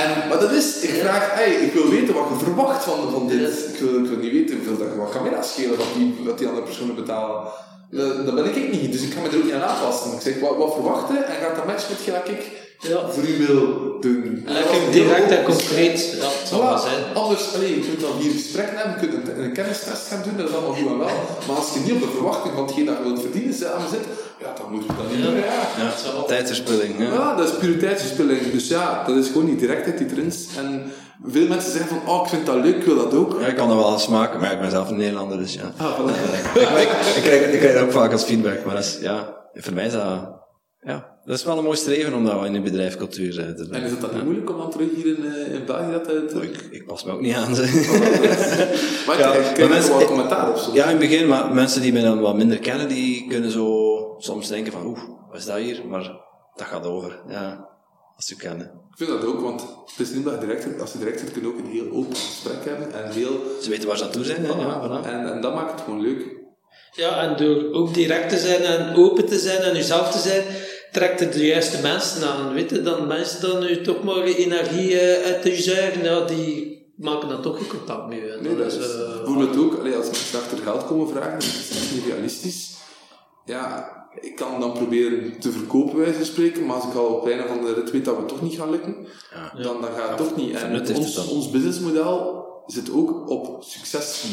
En, maar dat is, ik vraag, hey, ik wil weten wat je verwacht van, van dit. Ik wil, ik wil niet weten hoeveel dat, wat kan mij dat schelen wat die, wat die andere personen betalen. Dat, dat ben ik niet, dus ik ga me er ook niet aan aanpassen. Ik zeg, wat, wat verwachten en gaat dat matchen met gelijk ik Ja. voor u wil doen. Dat Lekker direct en concreet. Ja, het zal Voilà. zijn. Anders, allee, je kunt dan hier gesprekken hebben, je kunt een, een kennistest gaan doen, dat is allemaal goed en wel. Maar als je niet op de verwachting van hetgeen dat je wilt verdienen samen zit, ja, dan moet je dat niet doen. Ja. Ja, tijdverspilling. Ja. Ja, dat is pure tijdsverspilling. Dus ja, dat is gewoon die directheid die erin is. En veel mensen zeggen van, oh, ik vind dat leuk, ik wil dat ook. Ja, ik kan dat wel smaken, maar ik ben zelf een Nederlander, dus ja. Ah, voilà. ik, ik, ik, krijg, ik krijg dat ook vaak als feedback, maar dat is, ja, voor mij is dat, ja, dat is wel een mooi streven om dat in de bedrijfscultuur eh, te doen. En is het dan niet moeilijk om dan terug hier in, eh, in België dat te doen? Ik, ik pas me ook niet aan, zeg. Maar Ja, krijg mensen- ook wel commentaar op zo. Ja, in het begin, maar mensen die mij dan wat minder kennen, die kunnen zo soms denken van, oeh, wat is dat hier? Maar dat gaat over, ja, als ze kennen. Ik vind dat ook, want het is niet dat je direct. Als je direct zit, kun je ook een heel open gesprek hebben. En, heel, Ze weten waar ze aan toe zijn, hè? Ja, voilà. en, en dat maakt het gewoon leuk. Ja, en door ook direct te zijn en open te zijn en jezelf te zijn, trekt het de juiste mensen aan. Weet je, dan mensen dan u toch maar energie eh, uit te zuigen, ja, die maken dan toch geen contact. En Nee, dat is eh, bijvoorbeeld ook, allee, als mensen achter geld komen vragen, dat is echt niet realistisch. Ja, ik kan dan proberen te verkopen, wijze van spreken, maar als ik al op het einde van de rit weet dat we toch niet gaan lukken, Ja. dan, dan gaat het toch niet. En ons, ons businessmodel zit ook op succes.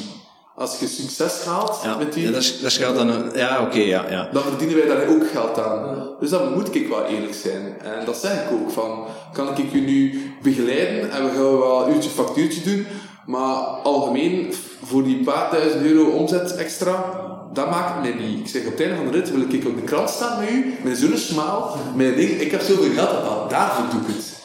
Als je succes haalt Ja, met die, ja, dat, dat geld dan een, ja, oké, ja, ja. dan verdienen wij daar ook geld aan. Dus dan moet ik wel eerlijk zijn. En dat zeg ik ook. Van, kan ik u nu begeleiden en we gaan wel een uurtje factuurtje doen, maar algemeen voor die paar duizend euro omzet extra, dat maakt mij niet. Ik zeg op het einde van de rit wil ik op de krant staan met u, met zo'n smaal, een ding, ik heb zoveel geld daarvoor doe ik het.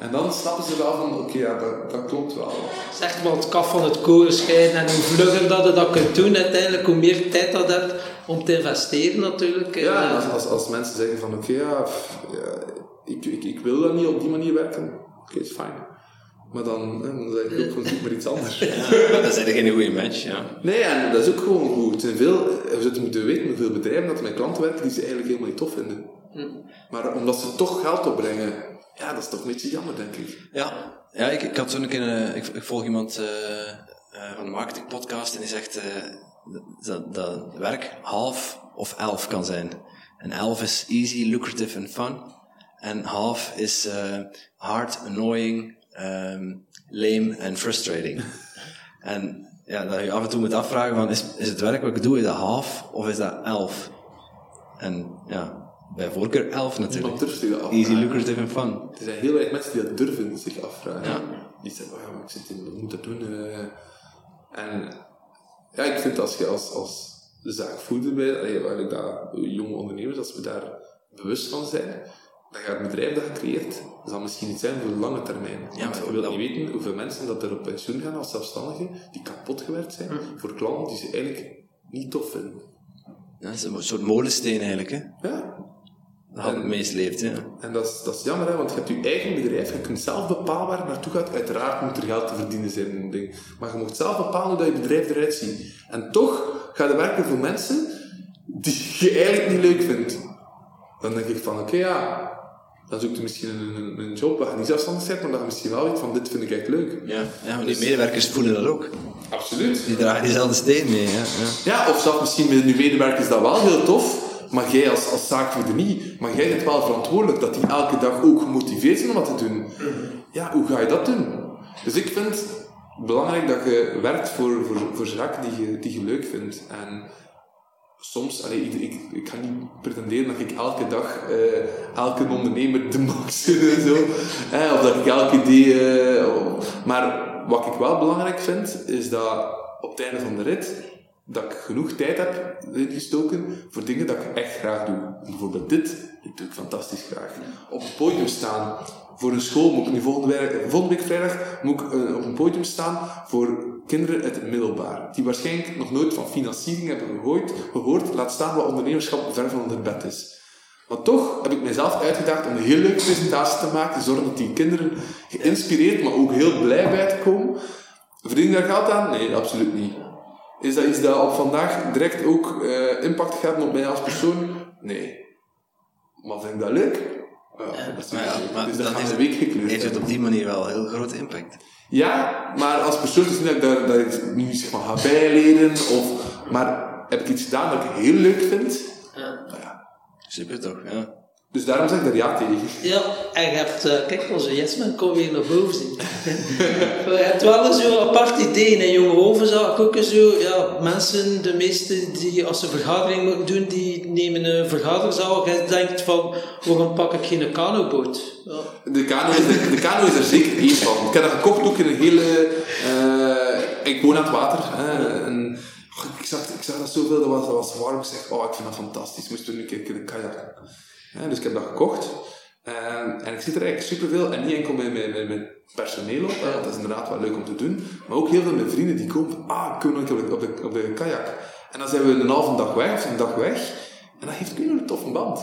En dan snappen ze wel van, oké, ja, dat, dat klopt wel. Zeg maar het kaf van het koren scheiden en hoe vlugger dat je dat kunt doen uiteindelijk, hoe meer tijd dat je hebt om te investeren natuurlijk. eh. Ja, en als, als, als mensen zeggen van oké, ja, ja, ik, ik, ik wil dan niet op die manier werken, oké, is fijn. Maar dan, hè, dan zeg ik ook van zoek maar iets anders. Dat is eigenlijk geen goede match, ja. Nee, en dat is ook gewoon goed. Er zijn veel, we zouden moeten weten met veel bedrijven dat er met klanten werken die ze eigenlijk helemaal niet tof vinden. Maar omdat ze toch geld opbrengen, ja, dat is toch een beetje jammer, denk ik. Ja, ja ik, ik had zo'n keer, eh, ik, ik volg iemand eh, eh, van de marketingpodcast en die zegt eh, dat, dat werk half of elf kan zijn. En elf is easy, lucrative en fun. En half is hard, annoying, ehm, lame en frustrating. en ja, dat je af en toe moet afvragen van, is, is het werk wat ik doe, is dat half of is dat elf? En ja, bij voorkeur elf natuurlijk. Niemand durft zich dat Easy, lucrative en fun. Er zijn heel weinig mensen die dat durven zich afvragen. Ja. Die zeggen, oh ja, maar ik zit in, wat moet dat doen? eh. en ja, ik vind als je als, als zaakvoerder bent, waar dat jonge ondernemers, als we daar bewust van zijn, dan gaat het bedrijf dat je creëert, zal misschien niet zijn voor de lange termijn. Ja, maar je wilt dat- niet weten hoeveel mensen dat er op pensioen gaan als zelfstandigen, die kapot gewerkt zijn, voor klanten die ze eigenlijk niet tof vinden. Ja, dat is een soort molensteen eigenlijk, hè. Ja, Dat had het meest leeft, ja. En dat is, dat is jammer, hè, want je hebt je eigen bedrijf, je kunt zelf bepalen waar het naartoe gaat. Uiteraard moet er geld te verdienen zijn, ding. maar je moet zelf bepalen hoe dat je bedrijf eruit ziet. En toch ga je werken voor mensen die je eigenlijk niet leuk vindt. Dan denk ik van, oké, ja, dan zoek je misschien een, een, een job waar je niet zelfstandig bent, maar dat je misschien wel weet van, dit vind ik echt leuk. Ja, ja maar die medewerkers voelen dat ook. Absoluut. Die dragen diezelfde steen mee, ja. ja. Ja, of zelfs misschien met je medewerkers dat wel heel tof, maar jij als, als zaakvoerder niet. Maar jij bent wel verantwoordelijk dat die elke dag ook gemotiveerd zijn om wat te doen. Ja, hoe ga je dat doen? Dus ik vind het belangrijk dat je werkt voor, voor, voor zaken die je, die je leuk vindt. En soms, allee, ik, ik, ik ga niet pretenderen dat ik elke dag eh, elke ondernemer de max en zo. Eh, of dat ik elk idee... eh, maar wat ik wel belangrijk vind, is dat op het einde van de rit, dat ik genoeg tijd heb ingestoken voor dingen dat ik echt graag doe. Bijvoorbeeld dit, dit doe ik fantastisch graag. Op het podium staan voor een school, moet ik nu volgende week, volgende week vrijdag moet ik eh, op een podium staan voor kinderen uit het middelbaar, die waarschijnlijk nog nooit van financiering hebben gehoord, gehoord laat staan wat ondernemerschap ver van hun bed is. Maar toch heb ik mezelf uitgedaagd om een heel leuke presentatie te maken, zorgen dat die kinderen geïnspireerd, maar ook heel blij bij te komen. Verdien daar geld aan? Nee, absoluut niet. Is dat iets dat op vandaag direct ook eh, impact gaat op mij als persoon? Nee. Maar vind ik dat leuk? Ja, dat is Maar ja, dus dat heeft het, week gekleurd heeft het op die manier wel een heel grote impact. Ja, maar als persoon is het niet dat dat ik nu zeg maar ga bijleren, of, maar heb ik iets gedaan dat ik heel leuk vind? Nou ja. Super toch, ja. Dus daarom zeg ik daar ja tegen. Ja, en je hebt, eh, kijk, onze Jesman kon weer naar boven zien. je hebt wel zo'n apart idee. In jonge hoven zag ik ook zo, ja, mensen, de meeste die als ze een vergadering moeten doen, die nemen een vergaderzaal. Je denkt van, waarom pak ik geen kanoboot? Ja. De kano, is er, de kano is er zeker één van. Ik heb dat gekocht ook in een hele... eh, ik woon aan het water. Hè, en, oh, ik, zag, ik zag dat zoveel, dat was, dat was warm. Ik zeg, oh, ik vind dat fantastisch. Moest er nu een keer kunnen kajakken. Dus ik heb dat gekocht. En, en ik zit er eigenlijk superveel. En niet enkel met, met, met, personeel op, dat is inderdaad wel leuk om te doen. Maar ook heel veel met vrienden die komen ah, kunnen we op de, op de, kajak. En dan zijn we een halve dag weg, of een dag weg. En dat geeft nu een toffe band.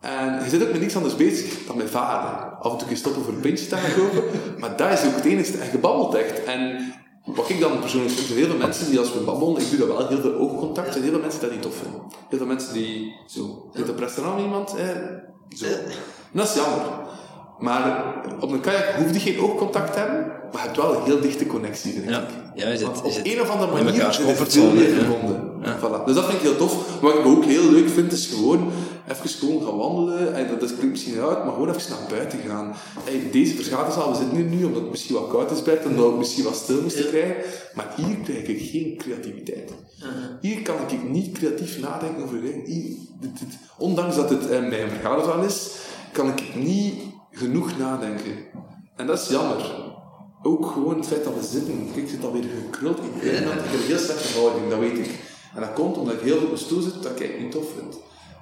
En je zit ook met niks anders bezig dan met varen. Af en toe kun je stoppen voor een pintje te gaan kopen. maar dat is ook het enige. En je babbelt echt. En wat ik dan persoonlijk vind, heel veel mensen die als we babbelen, ik doe dat wel, heel veel oogcontact, zijn heel veel mensen die dat niet tof vinden. Heel veel mensen die zo, zit op restaurant iemand, hè, zo. En dat is jammer. Maar op een kajak hoef je geen oogcontact te hebben, maar je hebt wel een heel dichte connectie, vind Ja, ik. ja zit, Want je op een of andere manier is het ja. verbonden. Ja. Voilà. Dus dat vind ik heel tof. Wat ik ook heel leuk vind, is gewoon even gewoon gaan wandelen. En dat, dat klinkt misschien uit, maar gewoon even naar buiten gaan. Hey, deze vergaderzaal, we zitten hier nu omdat het misschien wat koud is buiten, omdat we misschien wat stil moesten krijgen. Maar hier krijg ik geen creativiteit. Hier kan ik niet creatief nadenken over dingen. Hier, dit- dit- ondanks dat het eh, mijn vergaderzaal is, kan ik niet genoeg nadenken. En dat is jammer. Ook gewoon het feit dat we zitten. Kijk, ik zit alweer gekruld in de ik heb een heel slechte houding, dat weet ik. En dat komt omdat ik heel veel op mijn stoel zit, dat ik het niet tof vind.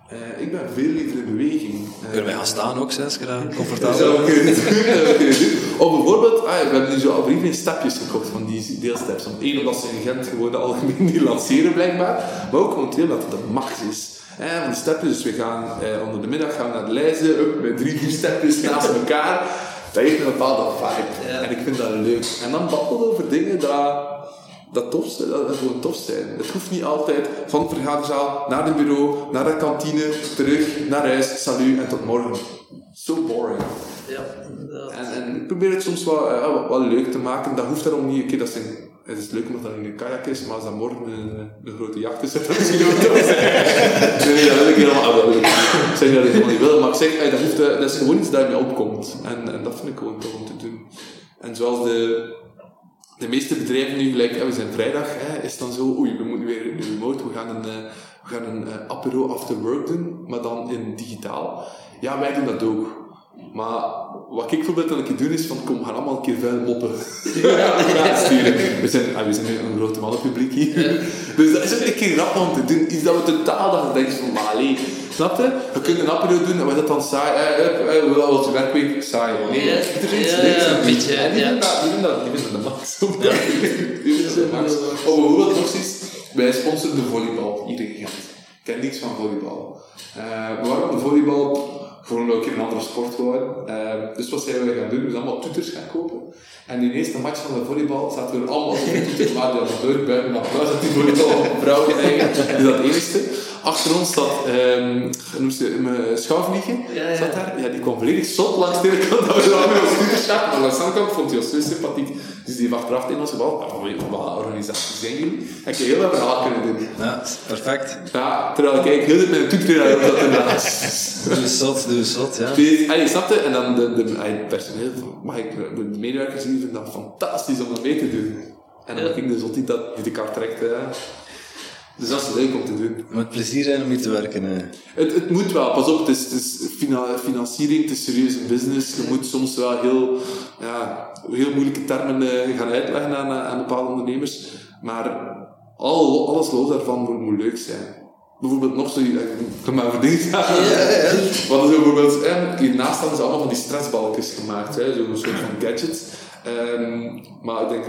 Eh, ik ben veel liever in beweging. Eh, Kunnen wij gaan staan ook, zes dat comfortabel? dat zou ik kunnen doen. Of bijvoorbeeld, ah, we hebben nu zo al iedereen stepjes gekocht van die deelsteps. Om één, omdat ze in Gent gewoon de algemeen niet lanceren blijkbaar. Maar ook gewoon twee, omdat het de max is. Eh, van de stepjes, dus we gaan eh, onder de middag gaan we naar de lijzen, up, met drie, vier stepjes naast elkaar. Dat heeft een bepaalde vibe. Ja. En ik vind dat leuk. En dan babbelen over dingen dat, dat tof zijn, dat, dat gewoon tof zijn. Het hoeft niet altijd van de vergaderzaal naar het bureau, naar de kantine, terug, naar huis, salut en tot morgen. So boring. Ja. En, en ik probeer het soms wel, eh, wel leuk te maken. Dat hoeft daarom niet. Oké, dat zijn, het is leuk omdat dat in een kajak is, maar als dat morgen een, een grote jacht is, dat misschien ook tof zijn. nee, dat wil ik helemaal. ah, dat wil ik niet. Ik zeg dat ik helemaal niet wil, maar ik zeg, eh, dat, hoeft, eh, dat is gewoon iets dat je opkomt. En, en dat vind ik gewoon tof om te doen. En zoals de, de meeste bedrijven nu, gelijk, we zijn vrijdag, hè, is dan zo, oei, we moeten weer remote, we gaan een, eh, we gaan een apero after work doen, maar dan in digitaal. Ja, wij doen dat ook. Maar wat ik bijvoorbeeld een keer doen is van, kom, gaan allemaal een keer vuil moppen. ja, sturen. We zijn, ah, we zijn een grote mannenpubliek hier. Dus dat is ook een keer rap om te doen. Iets dat we totaal dat denkt van, maar allee, snap je? We kunnen een apero doen en we dat dan saai, eh, eh, eh, hoe dat was je werkweek? Saai. Nee, Ja, er is iets ja, ja, aan een doen. beetje, En die ja. vinden dat, die dat, die dat max. Die vinden dat max. Of bijvoorbeeld nog eens, wij sponsoren de volleybal hier in Gent. Ik ken niks van volleybal. Eh waarom de volleybal? Gewoon ook een andere sport gewoon. Eh, dus wat zijn we gaan doen? We zijn allemaal toeters gaan kopen. En in de eerste match van de volleybal zaten we allemaal op de toeters, maar de deur buiten een applaus dat die volleybal vrouwen eigen. Dus dat enigste. Achter ons zat, um, noem ze, mijn schouwvliegen. Ja, ja. Zat daar. Ja, die kwam volledig zot langs de ene kant dat we met ons. Maar langs de andere kant vond hij ons zo sympathiek. Dus die heeft achteraf in ons gebouw, ah, je, wat organisatie zijn jullie? Heb heel veel verhaal kunnen doen. Ja, perfect. Ja, terwijl ik eigenlijk heel de tijd met een toeter naar zat ernaast. Doe zot, doe zot, ja. Dus, allee, snap je? En dan de, de, allee, het personeel, mag ik, de medewerkers hier vinden dat fantastisch om dat mee te doen. En dan Ja. ging de zot die dat die de kaart trekt. Dus dat is leuk om te doen. Met plezier zijn om hier te werken. hè. Het, het moet wel, pas op, het is, het is fina- financiering, het is serieuze business. Je moet soms wel heel, ja, heel moeilijke termen eh, gaan uitleggen aan, aan bepaalde ondernemers. Maar al, alles los daarvan moet, moet leuk zijn. Bijvoorbeeld nog zo, ik kan maar over dingen. Wat is bijvoorbeeld, eh, hiernaast staan ze allemaal van die stressbalkjes gemaakt, hè, zo'n soort van gadgets. Ehm, maar ik denk,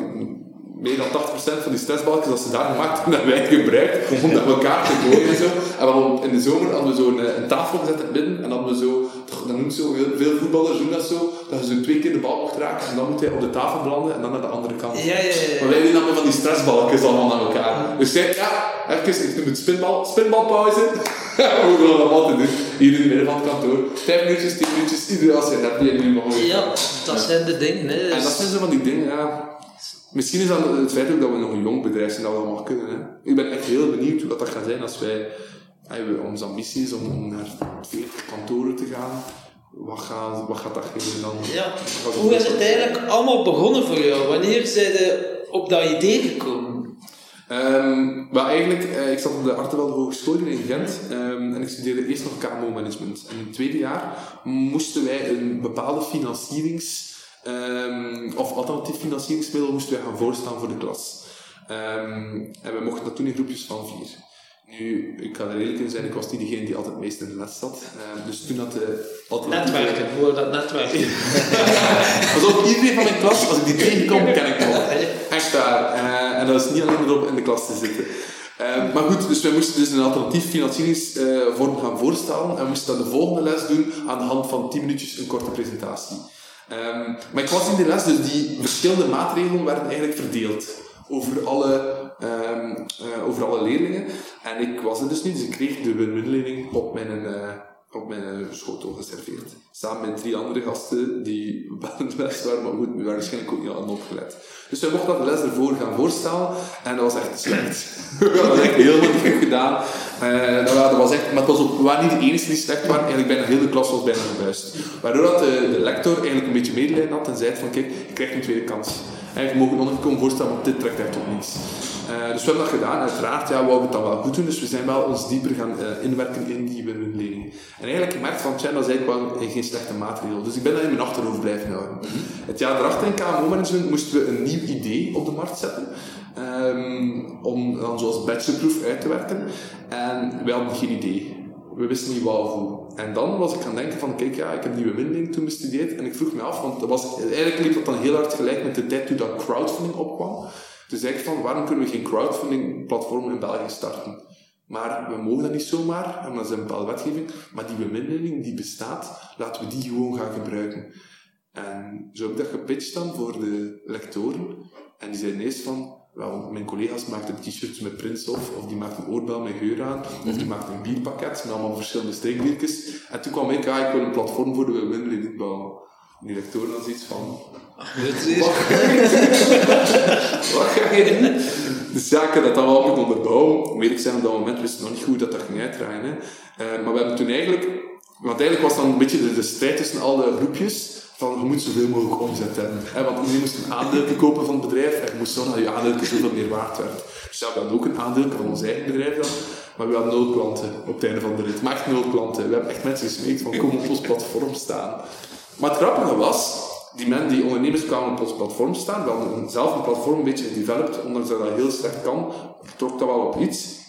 meer dan 80% van die stressbalkjes, als ze daar gemaakt hebben, hebben wij gebruikt om dat elkaar te gooien en zo. En we hadden in de zomer hadden we zo'n eh, een tafel gezet in midden en dan hadden we zo, dat noemt zo, veel voetballers doen dat zo, dat je zo twee keer de bal mocht raken en dan moet hij op de tafel belanden en dan naar de andere kant. Ja, ja, ja. Maar wij doen met van die stressbalkjes allemaal naar elkaar. Dus zei, ja, even, ik noem het spinbal, spinbalpauze. we gaan allemaal te doen. Hier in het midden van het kantoor. Vijf minuutjes, tien minuutjes, iedereen als je net die en nu mag Ja, dat zijn de dingen. Hè. En dat zijn zo van die dingen, ja. Misschien is dat het feit ook dat we nog een jong bedrijf zijn, dat we dat allemaal kunnen. Hè. Ik ben echt heel benieuwd hoe dat, dat gaat zijn als wij... Onze ambitie is om, om naar 40 kantoren te gaan. Wat gaat, wat gaat dat geven dan? Ja. Hoe is het eigenlijk allemaal begonnen voor jou? Wanneer zijn je op dat idee gekomen? Ehm, maar eigenlijk, eh, ik zat op de Artevelde Hogeschool in Gent ehm, en ik studeerde eerst nog KMO-management. En in het tweede jaar moesten wij een bepaalde financierings- ehm, of alternatief financieringsmiddel moesten wij gaan voorstellen voor de klas. Ehm, en we mochten dat doen in groepjes van vier. Nu, ik ga er eerlijk in zijn, ik was niet degene die altijd het meest in de les zat. Ehm, dus toen had de alternatieve... Netwerken, voor dat netwerken. Pas op, iedereen van mijn klas, als ik die tegenkom, ken ik nog. Echt waar. Eh, en dat is niet alleen maar om in de klas te zitten. Eh, maar goed, dus wij moesten dus een alternatief financieringsvorm gaan voorstellen. En we moesten dat de volgende les doen aan de hand van 10 minuutjes een korte presentatie. Ehm, maar ik was in de les, dus die verschillende maatregelen werden eigenlijk verdeeld over alle, ehm, eh, over alle leerlingen. En ik was er dus niet, dus ik kreeg de win-win-leerling op mijn, eh, op mijn schotel geserveerd. Samen met drie andere gasten die wel les waren, maar goed, die waren waarschijnlijk ook niet aan opgelet. Dus wij mochten dat de les ervoor gaan voorstellen en dat was echt slecht. we hadden echt niet goed gedaan. Eh, dat, wa- dat was echt, maar het was ook, we niet de enige die slecht waren, eigenlijk bijna heel de klas was bijna gebuist. Waardoor dat de, de lector eigenlijk een beetje medelijden had en zei van kijk, je krijgt een tweede kans. En je mag nog niet komen voorstellen, want dit trekt echt tot niets. Eh, dus we hebben dat gedaan. Uiteraard ja, we wouden het dan wel goed doen, dus we zijn wel ons dieper gaan eh, inwerken in die win-win-lening. En eigenlijk gemerkt van, tja, dat is eigenlijk wel geen slechte maatregel. Dus ik ben dat in mijn achterhoofd blijven houden. Het jaar erachter in KMO-management moesten we een nieuw idee op de markt zetten. ehm, om dan zoals bachelorproef uit te werken. En wij hadden geen idee. We wisten niet hoe. En dan was ik gaan denken van, kijk, ja, ik heb nieuwe winding toen bestudeerd. En ik vroeg me af, want dat was, eigenlijk liep dat dan heel hard gelijk met de tijd toen dat crowdfunding opkwam. Zei ik van, waarom kunnen we geen crowdfunding platform in België starten? Maar we mogen dat niet zomaar, en dat is een bepaalde wetgeving. Maar die bemiddeling die bestaat, laten we die gewoon gaan gebruiken. En zo heb ik dat gepitcht dan voor de lectoren. En die zeiden eerst van, wel, mijn collega's maakten t-shirts met Prins of, of die maakten een oorbel met geur aan, of die maakten een bierpakket met allemaal verschillende steekbiertjes. En toen kwam ik, ah, ik wil een platform voor de bemiddeling bouwen. Die lectoren dan zoiets van, wat wat ga je doen? Dus ja, ik heb dat dan wel moeten onderbouwen. Weet ik zijn op dat moment wisten we nog niet goed hoe dat ging uitdraaien. Hè. Eh, maar we hebben toen eigenlijk... Want eigenlijk was dan een beetje de, de strijd tussen alle groepjes. Van, je moet zoveel mogelijk omzet hebben. Want iedereen moest een aandeel kopen van het bedrijf. En je moest zorgen dat je aandeel zoveel meer waard werd. Dus we hadden ook een aandeel van ons eigen bedrijf dan. Maar we hadden nul klanten op het einde van de rit. Maar echt nul klanten. We hebben echt mensen gesmeekt van, kom op ons platform staan. Maar het grappige was, die, men, die ondernemers kwamen op ons platform staan. We hadden zelf een platform een beetje gedeveloped, ondanks dat dat heel slecht kan, trok dat wel op iets.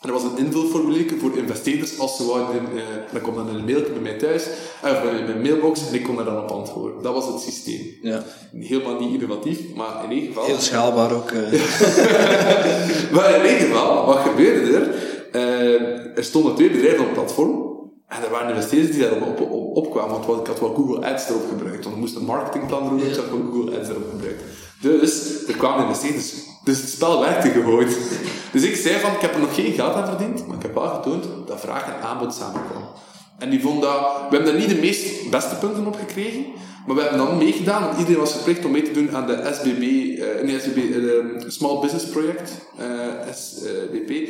En er was een invulformulier voor investeerders als ze wouden. eh, dan kwam dan een mailje bij mij thuis, eh, bij mijn mailbox, en ik kon daar dan op antwoorden. Dat was het systeem. Ja. Helemaal niet innovatief, maar in ieder geval. Heel schaalbaar ook. eh. Maar in ieder geval, wat gebeurde er? Eh, er stonden twee bedrijven op het platform. En er waren investeerders die daarop op, op, opkwamen. Want ik had wel Google Ads erop gebruikt. Want ik moest een marketingplan doen, dus ik had wel Google Ads erop gebruikt. Dus er kwamen investeerders. Dus het spel werkte gewoon. Dus ik zei van, ik heb er nog geen geld aan verdiend. Maar ik heb wel getoond dat vraag en aanbod samenkwam. En die vond dat... We hebben daar niet de meest beste punten op gekregen. Maar we hebben dan meegedaan, want iedereen was verplicht om mee te doen aan de SBB, eh nee, SBB, eh, Small Business Project, eh, SBP,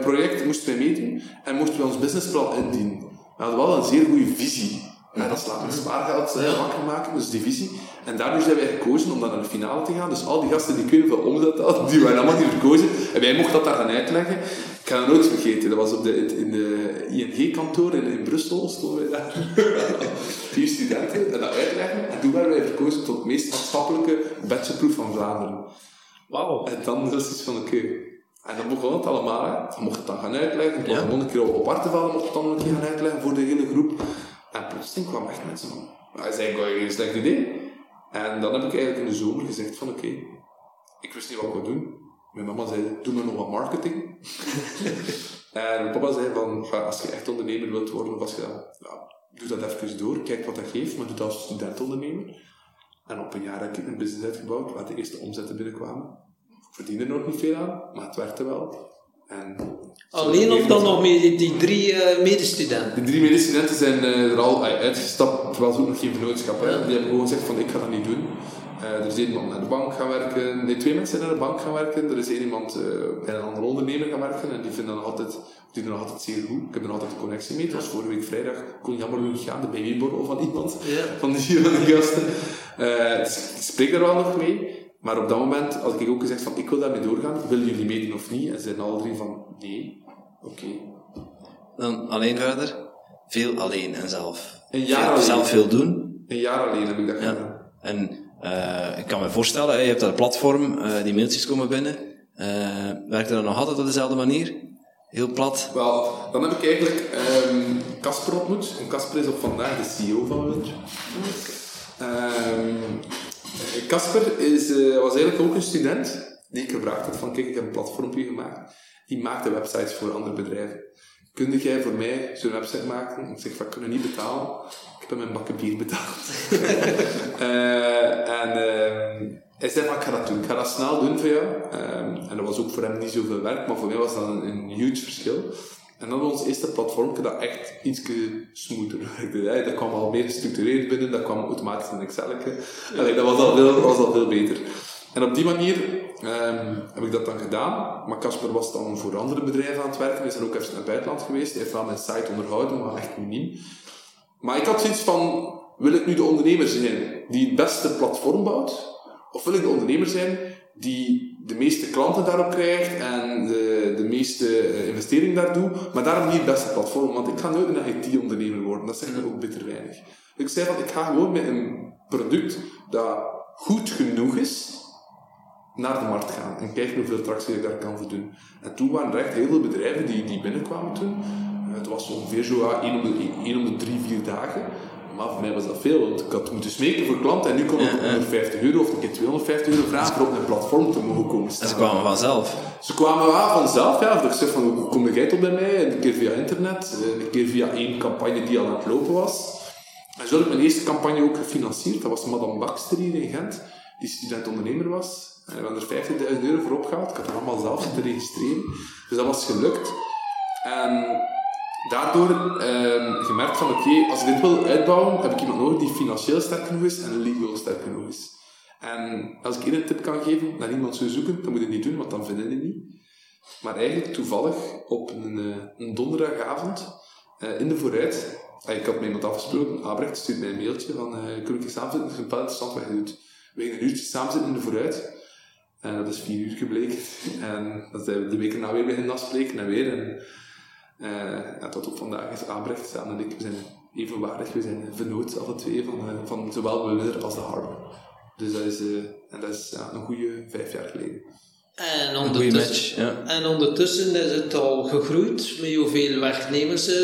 project moesten wij meedoen en moesten we ons businessplan indienen. We hadden wel een zeer goede visie. Ja, dat laten we spaargeld wakker maken, dus die visie. En daardoor zijn wij gekozen om dan naar de finale te gaan. Dus al die gasten die kunnen veel omzet hadden, die waren allemaal niet verkozen. En wij mochten dat daar gaan uitleggen. Ik ga het nooit vergeten. Dat was op de, in de ING-kantoor in, in Brussel, stonden wij daar. Vier studenten, en dat uitleggen. En toen werden wij verkozen tot meest maatschappelijke bachelorproef van Vlaanderen. Wauw. En dan was iets van, oké. En dan begon het allemaal, hè. Dan mocht het dan gaan uitleggen. Was gewoon een keer op, Artevel, mocht het dan een keer gaan uitleggen voor de hele groep. En plotseling kwamen echt mensen van, dat is eigenlijk wel geen slecht idee. En dan heb ik eigenlijk in de zomer gezegd van, oké, ik wist niet wat ik doen. Mijn mama zei, doe maar nog wat marketing. en mijn papa zei van, "Ja, als je echt ondernemer wilt worden, of als je ja, doe dat even door, kijk wat dat geeft, maar doe dat als studentondernemer. En op een jaar heb ik een business uitgebouwd waar de eerste omzetten binnenkwamen. Ik verdiende er nog niet veel aan, maar het werkte wel. En Alleen of dan nog met die, die drie eh, medestudenten? De drie medestudenten zijn eh, er al uitgestapt, terwijl ze ook nog geen vernootschap hebben. Die hebben gewoon gezegd van, ik ga dat niet doen. Eh, er is één iemand naar de bank gaan werken, nee, twee mensen zijn naar de bank gaan werken. Er is één iemand bij een andere ondernemer gaan werken en die vinden dat altijd, die doen dat altijd zeer goed. Ik heb er altijd een connectie mee. Het was vorige week vrijdag, kon jammer genoeg gaan, de babyborrel van iemand, Ja. van die, van die gasten. Dus ik spreek daar wel nog mee. Maar op dat moment had ik ook gezegd van, ik wil daarmee doorgaan. Willen jullie meedoen of niet? En ze zeiden alle drie van, nee. Oké. Dan alleen verder. Veel alleen en zelf. Een jaar Veel- alleen. Zelf veel doen. Een jaar alleen heb ik dat gedaan. Ja. En eh, ik kan me voorstellen, je hebt dat platform, eh, die mailtjes komen binnen. Eh werkt dat nog altijd op dezelfde manier? Heel plat. Wel, dan heb ik eigenlijk ehm, Casper ontmoet. En Casper is op vandaag de CEO van Winter. Ehm, Casper eh, was eigenlijk ook een student die ik gevraagd had van kijk, ik heb een platformpje gemaakt. Die maakte websites voor andere bedrijven. Kun jij voor mij zo'n website maken? Ik zeg van, ik kan niet betalen. Ik heb mijn bakken bier betaald. Eh, en ehm, hij zei van, ik ga dat doen. Ik ga dat snel doen voor jou. En dat was ook voor hem niet zoveel werk, maar voor mij was dat een, een huge verschil. En dan ons eerste platform dat echt iets smoother werkte. Dat kwam al meer gestructureerd binnen, dat kwam automatisch in Excel. Allee, dat was al, veel, was al veel beter. En op die manier ehm, heb ik dat dan gedaan. Maar Casper was dan voor andere bedrijven aan het werken. Hij is dan ook even naar het buitenland geweest. Hij heeft wel mijn site onderhouden, maar echt miniem. Maar ik had zoiets van, wil ik nu de ondernemer zijn die het beste platform bouwt? Of wil ik de ondernemer zijn die de meeste klanten daarop krijgt en de, de meeste eh, investering daar doet, maar daarom niet het beste platform? Want ik ga nooit een IT-ondernemer worden, dat zegt me ook bitter weinig. Ik zei van, ik ga gewoon met een product dat goed genoeg is, naar de markt gaan en kijken hoeveel tractie ik daar kan voor doen. En toen waren er echt heel veel bedrijven die, die binnenkwamen toen. Het was ongeveer zo ja, één om, de, één om de drie, vier dagen. Maar voor mij was dat veel, want ik had moeten smeken voor klanten en nu kon ik op 150 euro of een keer 250 euro vragen voor op een platform te mogen komen staan. En ze kwamen vanzelf. Ze kwamen wel vanzelf, ja. Dat ik zeg van, hoe kom jij tot bij mij? Een keer via internet, eh, een keer via één campagne die al aan het lopen was. En zo heb ik mijn eerste campagne ook gefinancierd. Dat was Madame Baxter hier in Gent, die student-ondernemer was. En we hebben er 50.000 euro voor opgehaald. Ik had het allemaal zelf te registreren. Dus dat was gelukt. En daardoor ehm gemerkt van, oké, als ik dit wil uitbouwen, heb ik iemand nodig die financieel sterk genoeg is en legal sterk genoeg is. En als ik een tip kan geven, naar iemand zou zoeken, dan moet je niet doen, want dan vinden je niet. Maar eigenlijk toevallig op een, eh, donderdagavond eh, in de vooruit, eh, ik had met iemand afgesproken, Abrecht stuurt mij een mailtje van, eh kunnen we samen zitten? Het is een wel interessant wat je doet. We een uurtje samen zitten in de vooruit. En dat is vier uur gebleken. En dat zijn we de week erna weer beginnen afspreken en weer. En, eh, ja, tot op vandaag is Abrecht samen en ik, we zijn evenwaardig. We zijn vernoot, alle twee, van, eh, van zowel de Winner als de Harbor. Dus dat is, eh, en dat is een goede vijf jaar geleden. En ondertussen, match. Ja. en ondertussen is het al gegroeid met hoeveel werknemers. eh,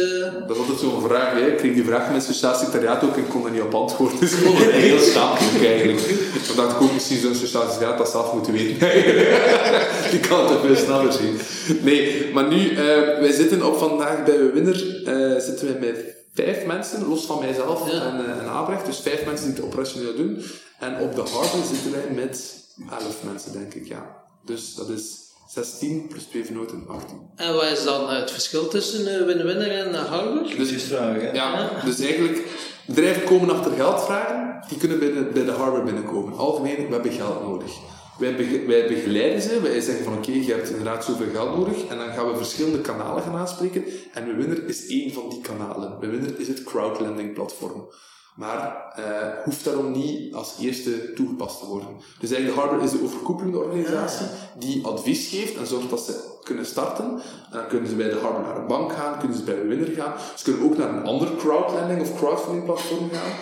Dat is altijd zo'n vraag. Hè. Ik kreeg die vraag met sociaal secretariaat ook en ik kon er niet op antwoorden. Dus ik vond het heel schaamelijk eigenlijk. Dan dacht ik ook misschien zo'n sociaal secretariaat dat zelf moeten weten. Die kan het ook veel sneller zien. Nee, maar nu, eh, wij zitten op vandaag bij de winner, eh, zitten wij met vijf mensen, los van mijzelf Ja. en, en Abrecht. Dus vijf mensen die het operationeel doen. En op de Harvard zitten wij met elf mensen, denk ik, ja. Dus dat is 16 plus twee vernoten, 18. en wat is dan het verschil tussen uh, Win-Winner en uh, Harvard? Dus vragen, hè? Ja, dus eigenlijk, bedrijven komen achter geld vragen, die kunnen bij de, bij de hardware binnenkomen. Algemeen, we hebben geld nodig. Wij, bege- wij begeleiden ze, wij zeggen van oké, je hebt inderdaad zoveel geld nodig, en dan gaan we verschillende kanalen gaan aanspreken, en Winner is één van die kanalen. Winner is het crowdlending platform. Maar uh, hoeft daarom niet als eerste toegepast te worden. Dus eigenlijk Harbor is de overkoepelende organisatie die advies geeft en zorgt dat ze kunnen starten. En dan kunnen ze bij de Harbor naar een bank gaan, kunnen ze bij de winner gaan. Ze kunnen ook naar een ander crowdlending of crowdfunding platform gaan.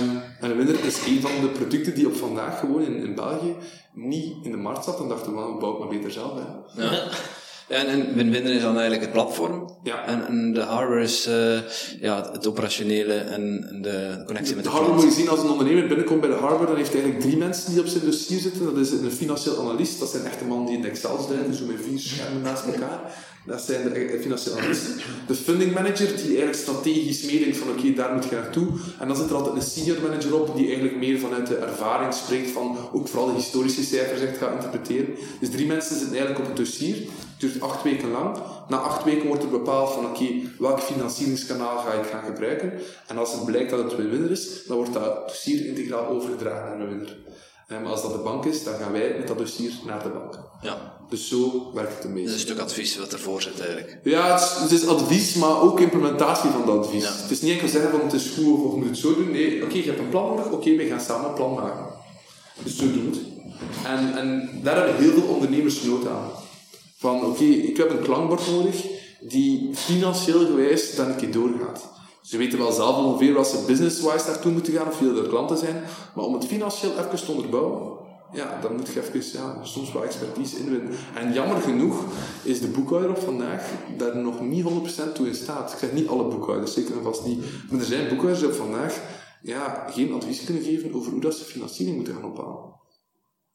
Um, en de winner is een van de producten die op vandaag gewoon in, in België niet in de markt zat. En dachten, we bouw het maar beter zelf. Hè. Ja. En, en WinWinner is dan eigenlijk het platform. Ja. En, en de hardware is uh, ja, het operationele en de connectie met de, de hardware moet je zien als een ondernemer binnenkomt bij de hardware, dan heeft hij eigenlijk drie mensen die op zijn dossier zitten. Dat is een financieel analist, dat zijn echte mannen die in de Excel duiken, zo met vier schermen naast elkaar. Dat zijn de financiële analisten. De funding manager, die eigenlijk strategisch meedenkt van oké, daar moet je naartoe. En dan zit er altijd een senior manager op, die eigenlijk meer vanuit de ervaring spreekt van ook vooral de historische cijfers echt gaat interpreteren. Dus drie mensen zitten eigenlijk op het dossier. Het duurt acht weken lang. Na acht weken wordt er bepaald van oké, welk financieringskanaal ga ik gaan gebruiken. En als het blijkt dat het een winner is, dan wordt dat dossier integraal overgedragen naar een winner. Maar als dat de bank is, dan gaan wij met dat dossier naar de bank. Ja. Dus zo werkt het een beetje. Dat is een stuk advies wat ervoor zit eigenlijk. Ja, het is, het is advies, maar ook implementatie van dat advies. Het is niet enkel zeggen van het is goed of, of moet het zo doen. Nee, oké, je hebt een plan nodig, oké, okay, we gaan samen een plan maken. Dus zo doen het. En, en daar hebben heel veel ondernemers nood aan. Van oké, ik heb een klankbord nodig die financieel gewijs dan een keer doorgaat. Ze weten wel zelf ongeveer wat ze business-wise naartoe moeten gaan of veel er klanten zijn, maar om het financieel even te onderbouwen, ja, dan moet je even ja, soms wel expertise inwinnen. En jammer genoeg is de boekhouder op vandaag daar nog niet 100% toe in staat. Ik zeg niet alle boekhouders, zeker en vast niet. Maar er zijn boekhouders die op vandaag ja, geen advies kunnen geven over hoe dat ze financiering moeten gaan ophalen.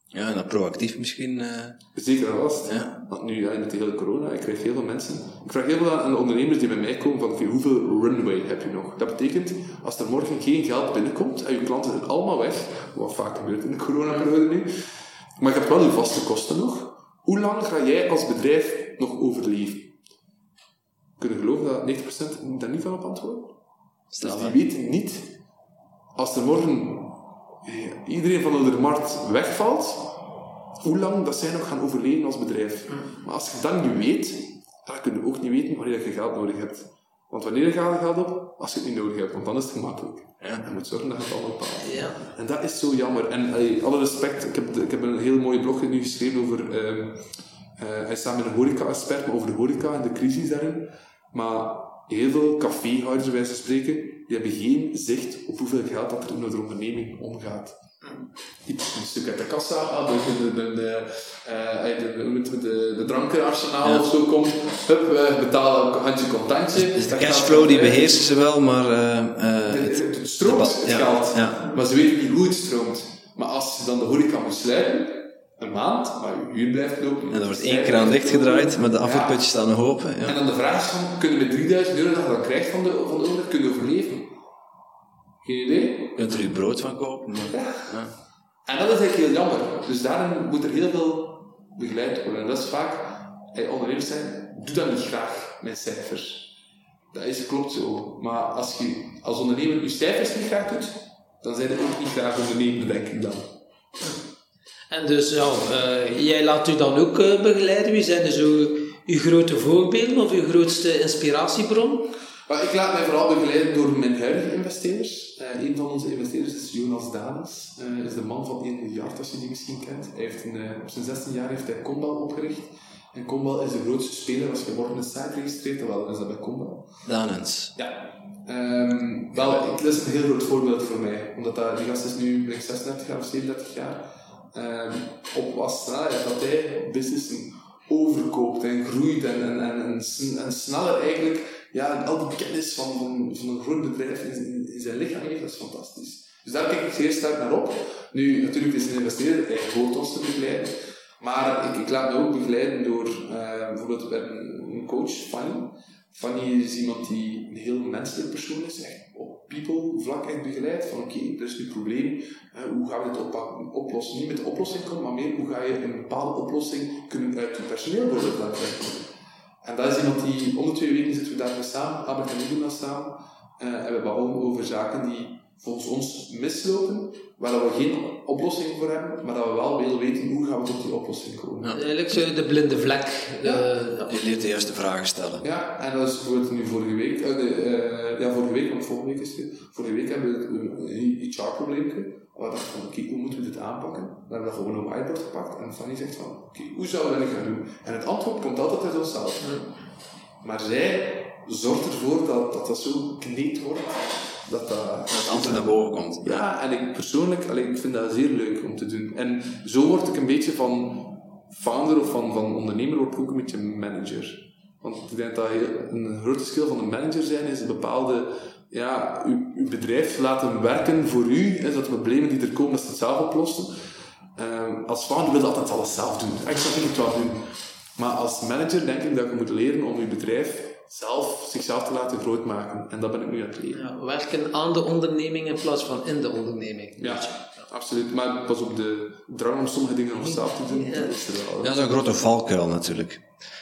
Ja, en dat proactief misschien. Uh... Zeker en vast. Ja. Want nu, ja, met de hele corona, ik krijg heel veel mensen. Ik vraag heel veel aan de ondernemers die bij mij komen: van, hoeveel runway heb je nog? Dat betekent, als er morgen geen geld binnenkomt en je klanten zijn allemaal weg, wat vaak gebeurt in de coronaperiode nu, maar je hebt wel je vaste kosten nog, hoe lang ga jij als bedrijf nog overleven? Kunnen geloven dat 90% daar niet van op antwoorden? Stel, dus die weten niet, als er morgen iedereen van de markt wegvalt, hoe lang dat zij nog gaan overleven als bedrijf. Maar als je dat niet weet, dan kun je ook niet weten wanneer je geld nodig hebt. Want wanneer gaat je geld op? Als je het niet nodig hebt, want dan is het gemakkelijk. Ja. Je moet zorgen dat je het al bepaalt. Ja. En dat is zo jammer. En allee, alle respect, ik heb, ik heb een heel mooie blog nu geschreven over... Um, uh, hij staat met een horeca-expert, maar over de horeca en de crisis daarin. Maar heel veel caféhouders, bij wijze van spreken, die hebben geen zicht op hoeveel geld dat er in de onderneming omgaat. Die pakken een stuk uit de kassa, ah, de, de, de, de, de, de, de drankenarsenaal ja. of zo komt, hup, we betalen een handje contantje. Dus de cashflow die beheersen ze wel, maar... Het, het, het stroomt, het ja, geld. Ja. Maar ze weten niet hoe het stroomt. Maar als ze dan de horeca moet sluiten, een maand, maar je huur blijft lopen. En er wordt één kraan dichtgedraaid, maar de afvoerputjes staan nog open. Ja. En dan de vraag is van, kunnen we met 3000 euro dat je dan krijgt van de, van de overheid, kunnen overleven? Geen idee? Je kunt er je brood van kopen. Maar... Ja. ja. En dat is eigenlijk heel jammer. Dus daarom moet er heel veel begeleid worden. En dat is vaak, hey, ondernemers zijn, doe dat niet graag met cijfers. Dat is, klopt zo. Maar als je als ondernemer je cijfers niet graag doet, dan zijn je ook niet graag ondernemer, denk ik dan. En dus ja, uh, jij laat u dan ook uh, begeleiden. Wie zijn dus zo uw grote voorbeelden of uw grootste inspiratiebron? Maar ik laat mij vooral begeleiden door mijn huidige investeerders. Uh, een van onze investeerders is Jonas Danes. Uh, is de man van 1 miljard, als je die misschien kent. Hij heeft een, uh, op zijn 16 jaar heeft hij Combal opgericht. En Combal is de grootste speler. Als je morgen een site registreert, dan wel is dat bij Combal. Danens. Ja. Um, wel, dat is een heel groot voorbeeld voor mij. Omdat dat, die gast is nu denk 36 jaar of 37 jaar. Um, op wat dat hij businessen overkoopt en groeit en, en, en, en, sneller eigenlijk ja, al die kennis van, van, van een groot bedrijf in, in, zijn lichaam heeft, dat is fantastisch. Dus daar kijk ik zeer sterk naar op. Nu, natuurlijk is een investeerder, hij hoort te begeleiden. Maar ik, ik laat me ook begeleiden door uh, bijvoorbeeld een, een coach, Fanny. Fanny is iemand die een heel menselijk persoon is, echt op people vlak echt begeleid. Van oké, okay, is nu probleem, hoe gaan we dit op, oplossen? Niet met de oplossing komen, maar meer hoe ga je een bepaalde oplossing kunnen uit je personeel werken. En dat is iemand die, om de twee weken zitten we daarmee samen, Albert en dat samen. Uh, en we babbelen over zaken die volgens ons mislopen, waar we geen oplossing voor hebben, maar dat we wel willen weten hoe gaan we tot die oplossing komen. Eigenlijk zo de blinde vlek. eh, ja. Je leert de juiste vragen stellen. Ja, en dat is bijvoorbeeld nu vorige week, eh, de, eh, ja vorige week, want volgende week is het weer. Vorige week hebben we een HR-probleempje. We dachten van, oké, hoe moeten we dit aanpakken? We hebben dat gewoon op whiteboard gepakt en Fanny zegt van, oké, hoe zouden we dat gaan doen? En het antwoord komt altijd uit onszelf. Maar zij zorgt ervoor dat dat, dat zo gekneed wordt, dat dat... Het antwoord naar boven komt. Ja, en ik persoonlijk, allee, ik vind dat zeer leuk om te doen. En zo word ik een beetje van founder of van, van ondernemer, word ik ook een beetje manager. Want ik denk dat heel, een grote skill van een manager zijn is een bepaalde, ja, uw, uw bedrijf laten werken voor u, hè, zodat de problemen die er komen, dat ze het zelf oplossen. Ehm, als founder wil je altijd alles zelf doen. Ik zal het wel doen. Maar als manager denk ik dat je moet leren om je bedrijf zelf, zichzelf te laten groot maken. En dat ben ik nu aan het leren. Ja, werken aan de onderneming in plaats van in de onderneming. Ja, absoluut. Maar pas op de drang om sommige dingen nog zelf te doen, Ja. dat is er wel. Dat is een grote valkuil natuurlijk.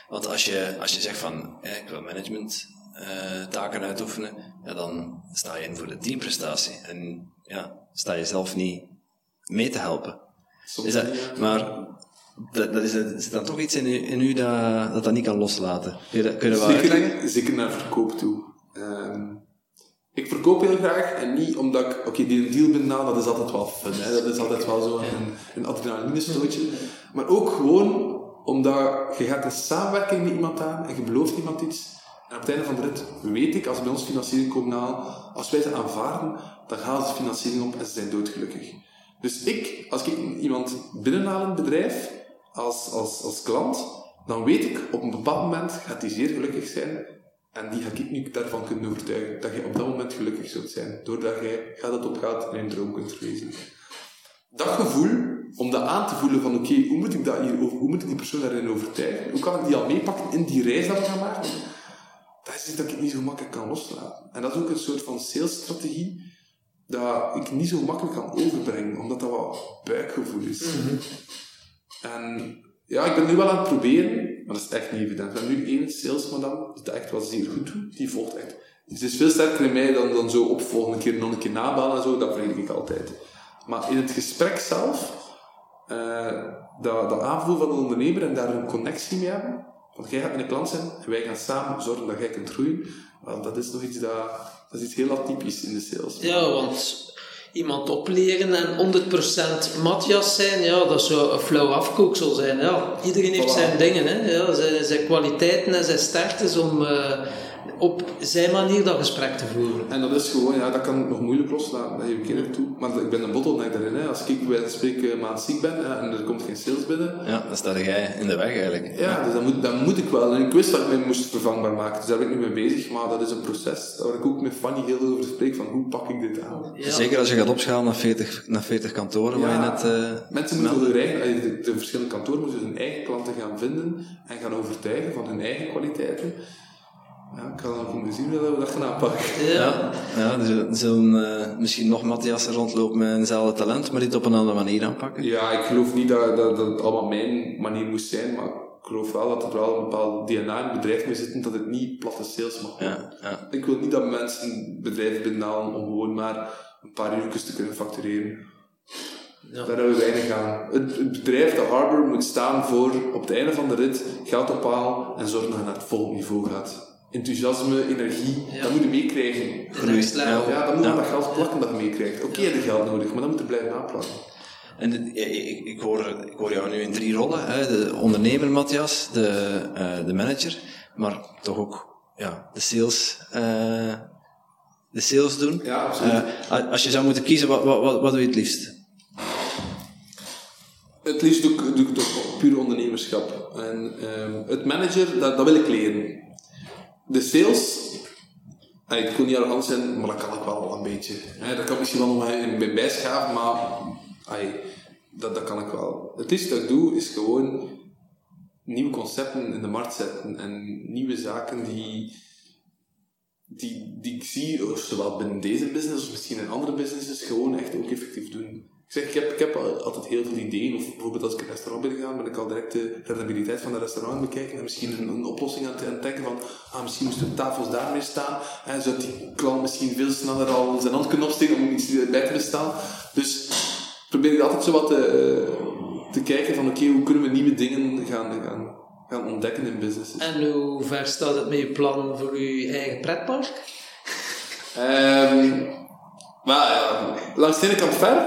Want als je, als je zegt van, eh, ik wil management eh, taken uitoefenen, ja, dan sta je in voor de teamprestatie. En ja, sta je zelf niet mee te helpen. Soms Is dat, ja. maar dat, dat is, er zit dan toch iets in u, in u dat, dat dat niet kan loslaten. Kun je dat, kun je dat wel uitleggen? Zeker, zeker naar verkoop toe. Ehm, ik verkoop heel graag en niet omdat ik, oké, die deal binnenhaal, dat is altijd wel fun, hè? dat is altijd wel zo een, een adrenalinestootje. Maar ook gewoon omdat je gaat een samenwerking met iemand aan en je belooft iemand iets. En op het einde van de rit weet ik, als bij ons financiering komen halen, als wij ze aanvaarden, dan gaan ze financiering op en ze zijn doodgelukkig. Dus ik, als ik iemand binnenhaal in het bedrijf, als, als, als klant, dan weet ik, op een bepaald moment gaat die zeer gelukkig zijn. En die ga ik nu daarvan kunnen overtuigen, dat je op dat moment gelukkig zult zijn. Doordat jij gaat het opgaat en je droom kunt verwezenlijken. Dat gevoel, om dat aan te voelen van oké, hoe moet ik dat hier over, hoe moet ik die persoon daarin overtuigen? Hoe kan ik die al meepakken in die reis dat we gaan maken? Dat is iets dat ik niet zo makkelijk kan loslaten. En dat is ook een soort van salesstrategie dat ik niet zo makkelijk kan overbrengen, omdat dat wat buikgevoel is. Ja, ik ben nu wel aan het proberen, maar dat is echt niet evident. We hebben nu één salesmadam die dat echt wel zeer goed doet. Die volgt echt. Ze is veel sterker in mij dan, dan zo opvolgen, een keer nog een keer nabellen en zo. Dat vergeet ik altijd. Maar in het gesprek zelf, eh, dat, dat aanvoelen van de ondernemer en daar een connectie mee hebben. Want jij gaat een klant zijn en wij gaan samen zorgen dat jij kunt groeien. Dat is nog iets dat, dat is iets heel atypisch in de sales. Ja, want iemand opleren en 100% Matthias zijn, ja, dat zou een flauw afkooksel zijn. Ja. Iedereen heeft Voilà. zijn dingen, hè. Ja, zijn, zijn kwaliteiten en zijn sterktes om eh, op zijn manier dat gesprek te voeren. En dat is gewoon, ja, dat kan ik nog moeilijk loslaten, dat geef ik eerlijk toe. Maar ik ben een bottleneck daarin. Hè. Als ik bij van spreken maand ziek ben en er komt geen sales binnen, Ja, dan sta jij in de weg eigenlijk. ja, dus dan moet, dan moet ik wel. En ik wist dat ik mij moest vervangbaar maken, dus daar ben ik nu mee bezig. Maar dat is een proces waar ik ook met Fanny heel veel over spreek, van hoe pak ik dit aan. Ja. Zeker als je gaat opschalen naar 40, naar 40 kantoren, waar je net... eh, Mensen moeten hun eigen, eh, de, de verschillende kantoren moeten hun eigen klanten gaan vinden en gaan overtuigen van hun eigen kwaliteiten. Ja, ik ga dan zien hoe we dat gaan aanpakken. Ja, ja er zullen- er zullen eh, misschien nog Matthias rondlopen met eenzelfde talent, maar die het op een andere manier aanpakken. Ja, ik geloof niet dat, dat, dat het allemaal mijn manier moest zijn, maar ik geloof wel dat er wel een bepaald DNA in het bedrijf mee zit, dat het niet platte sales mag. Ja, ja. Ik wil niet dat mensen bedrijven binnenhalen om gewoon maar een paar uurtjes te kunnen factureren. Ja. Daar hebben we weinig aan. Het, het bedrijf, de Harbor, moet staan voor op het einde van de rit geld ophalen en zorgen dat je naar het volgende niveau gaat. Enthousiasme, energie, Ja. dat moet je meekrijgen. Level. Ja, dan moet je Ja. dat geld plakken dat je meekrijgt. Oké, je hebt geld nodig, maar dan moet je blijven aanplakken. En ik, ik, hoor, ik hoor jou nu in drie rollen. Hè? De ondernemer Matthias, de, eh, de manager, maar toch ook ja, de, sales, eh, de sales doen. Ja, absoluut. Eh, als je zou moeten kiezen, wat, wat, wat, wat doe je het liefst? Het liefst doe ik, doe ik het ook puur ondernemerschap. En ehm, het manager, dat, dat wil ik leren. De sales, ik kon niet arrogant zijn, maar dat kan ik wel een beetje. Dat kan misschien wel nog bij bij bijschaven, maar dat, dat kan ik wel. Het liefst dat ik doe, is gewoon nieuwe concepten in de markt zetten en nieuwe zaken die, die, die ik zie, zowel binnen deze business of misschien in andere businesses, gewoon echt ook effectief doen. Ik zeg, ik heb, ik heb al- altijd heel veel ideeën, of bijvoorbeeld als ik een restaurant binnen ga, ben ik al direct de rendabiliteit van het restaurant bekijken en misschien een, een oplossing aan het ontdekken van, ah, misschien moesten de tafels daarmee staan, en zou die klant misschien veel sneller al zijn hand kunnen opsteken om iets bij te bestaan. Dus probeer ik altijd zo wat te, te kijken van oké, hoe kunnen we nieuwe dingen gaan, gaan, gaan ontdekken in business. En hoe ver staat het met je plannen voor je eigen pretpark? Ehm maar ja, langs de ene kant ver,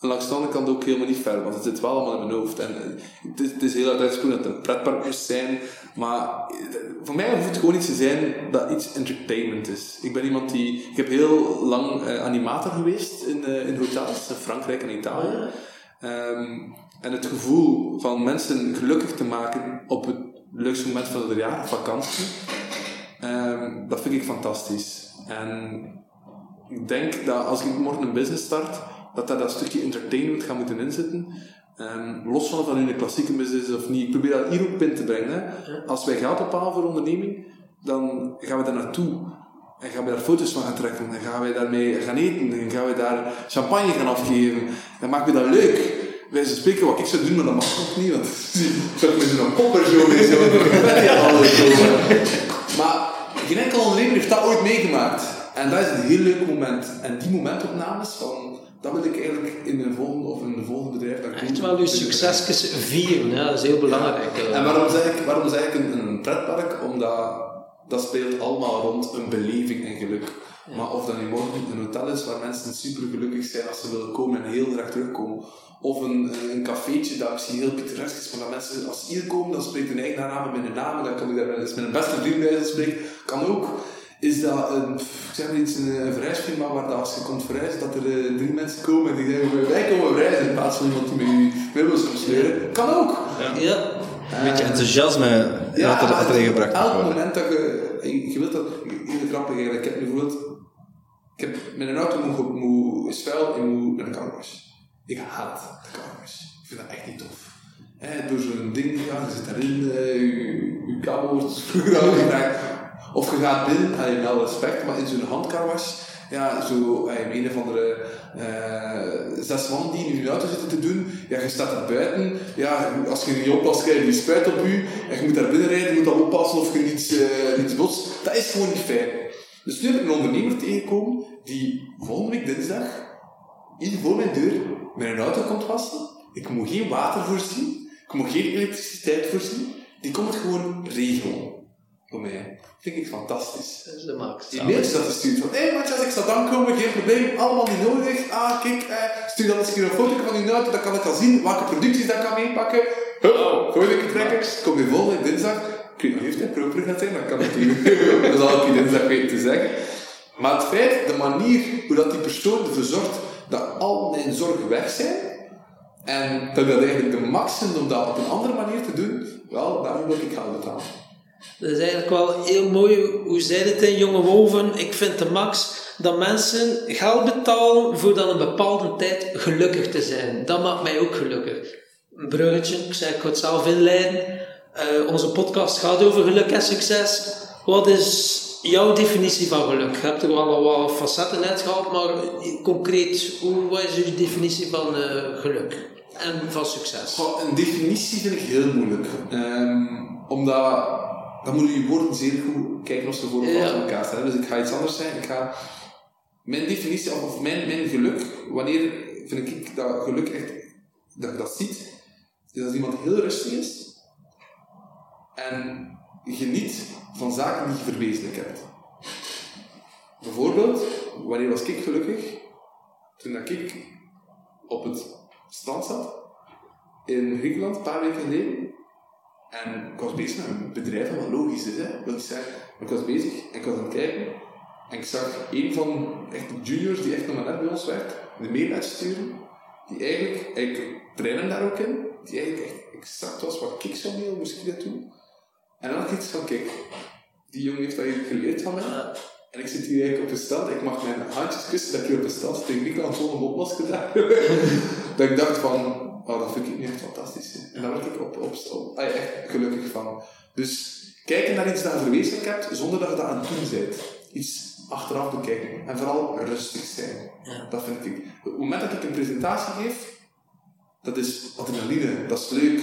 en langs de andere kant ook helemaal niet ver, want het zit wel allemaal in mijn hoofd. En eh, het is, het is heel uitgesproken dat het een pretpark moest zijn, maar eh, voor mij hoeft het gewoon iets te zijn dat iets entertainment is. Ik ben iemand die... Ik heb heel lang eh, animator geweest in, eh, in hotels, in Frankrijk en Italië. Ehm, en het gevoel van mensen gelukkig te maken op het leukste moment van het jaar, vakantie, ehm, dat vind ik fantastisch. En ik denk dat als ik morgen een business start, dat daar dat stukje entertainment gaat moeten inzetten. Ehm, los van of dat nu een klassieke business is of niet. Ik probeer dat hier ook in te brengen. Hè. Als wij geld ophalen voor onderneming, dan gaan we daar naartoe. En gaan we daar foto's van gaan trekken. En gaan wij daarmee gaan eten. En gaan we daar champagne gaan afgeven. En maken we dat leuk. Wij ze spreken wat ik zou doen, maar dat mag ook niet. Want ik heb met zo'n popper zo mee. Zo, maar geen enkel ondernemer heeft dat ooit meegemaakt. En dat is een heel leuk moment. En die momentopnames van... Dat wil ik eigenlijk in een volgende of in een volgende bedrijf dat Echt wel je succesjes vieren, hè? dat is heel belangrijk. eh. en waarom zeg ik, waarom zeg ik een, een pretpark? Omdat dat speelt allemaal rond een beleving en geluk. Maar of dat nu morgen een hotel is waar mensen super gelukkig zijn als ze willen komen en heel graag terugkomen. Of een, een cafeetje dat misschien heel pittoresk is, maar dat mensen als ze hier komen, dan spreekt hun eigenaar aan met hun naam. Dan kan ik daar met een beste vriend bij spreken. Kan ook. Is dat een, ik zeg maar iets, een, verhuisfirma waar dat als je komt verhuizen, dat er eh, drie mensen komen en die zeggen wij komen verhuizen in plaats van iemand die met je komt sleuren. Kan ook. Ja, Een beetje enthousiasme Ja, dat er, dat er in gebracht elk worden. moment dat je, je, je wilt dat, heel grappig eigenlijk. Ik heb nu bijvoorbeeld, ik heb met een auto moet, moet is vuil en moet naar de carwash. Ik haat de carwash. Ik vind dat echt niet tof. Hè, door zo'n ding, ja, je zit daarin, eh, je, je kabel wordt. Of je gaat binnen, en je wel respect, maar in zo'n handcarwash, ja, zo, eh, een of andere eh, zes man die in je auto zitten te doen, ja, je staat daar buiten, ja, als je niet oppast, krijg je die spuit op je, en je moet daar binnen rijden, je moet dan oppassen of je niets, eh niets botst. Dat is gewoon niet fijn. Dus nu heb ik een ondernemer tegengekomen, die volgende week dinsdag hier voor mijn deur met een auto komt wassen. Ik moet geen water voorzien, ik moet geen elektriciteit voorzien, die komt gewoon regelen. Voor mij. Vind ik fantastisch. dat is de max. Die mailtjes dat gestuurd van, hé hey, Matthias, ik zal dan komen, geen probleem, allemaal niet nodig. Ah, kijk, eh, stuur dan eens een keer een foto van die auto, dan kan ik al zien welke producties dat kan meepakken. Hup, gooi ik trekken, kom je volgende dinsdag. Ik weet niet of het proper gaat zijn, dat kan ik niet. dat zal ik dinsdag weten te zeggen. Maar het feit, de manier hoe dat die persoon ervoor zorgt dat al mijn zorgen weg zijn, en dat dat eigenlijk de max is om dat op een andere manier te doen, wel, daarom wil ik geld betalen. Dat is eigenlijk wel heel mooi. Hoe zei het in Jonge Wolven? Ik vind de max dat mensen geld betalen voor dan een bepaalde tijd gelukkig te zijn. Dat maakt mij ook gelukkig. Een bruggetje, ik zei ik het zelf inleiden. Eh, onze podcast gaat over geluk en succes. Wat is jouw definitie van geluk? Je hebt er wel al wat facetten uit gehad, maar concreet, hoe, wat is je definitie van eh, geluk en van succes? Goh, een definitie vind ik heel moeilijk. Ehm, omdat, dan moeten je woorden zeer goed kijken of ze voor Ja. elkaar staan. Dus ik ga iets anders zeggen. Ik ga, mijn definitie, of of mijn, mijn geluk, wanneer vind ik dat geluk echt, dat je dat ziet, is als iemand heel rustig is en geniet van zaken die je verwezenlijk hebt. Bijvoorbeeld, wanneer was ik gelukkig? Toen dat ik op het strand zat in Griekenland, een paar weken geleden. En ik was bezig met een bedrijf, wat logisch is, hè, wil ik zeggen. Ik was bezig en ik was aan het kijken. En ik zag een van echt de juniors die echt nog maar net bij ons werkt, de mail uitsturen. Die eigenlijk, ik trainen daar ook in, die eigenlijk echt exact was wat ik zou mail, moest ik dat doen. En dan had ik iets van, kijk, die jongen heeft dat eigenlijk geleerd van mij. En ik zit hier eigenlijk op de strand, ik mag mijn handjes kussen dat ik hier op de strand tegen Griekenland zonder mopmas gedaan Dat ik dacht van, oh, dat vind ik nu echt fantastisch. hè. En daar word ik op, op, ah, echt gelukkig van. Dus kijken naar iets dat je verwezenlijk hebt, zonder dat je dat aan het doen bent. Iets achteraf bekijken. En vooral rustig zijn. Dat vind ik. Op het moment dat ik een presentatie geef, dat is adrenaline, dat is leuk.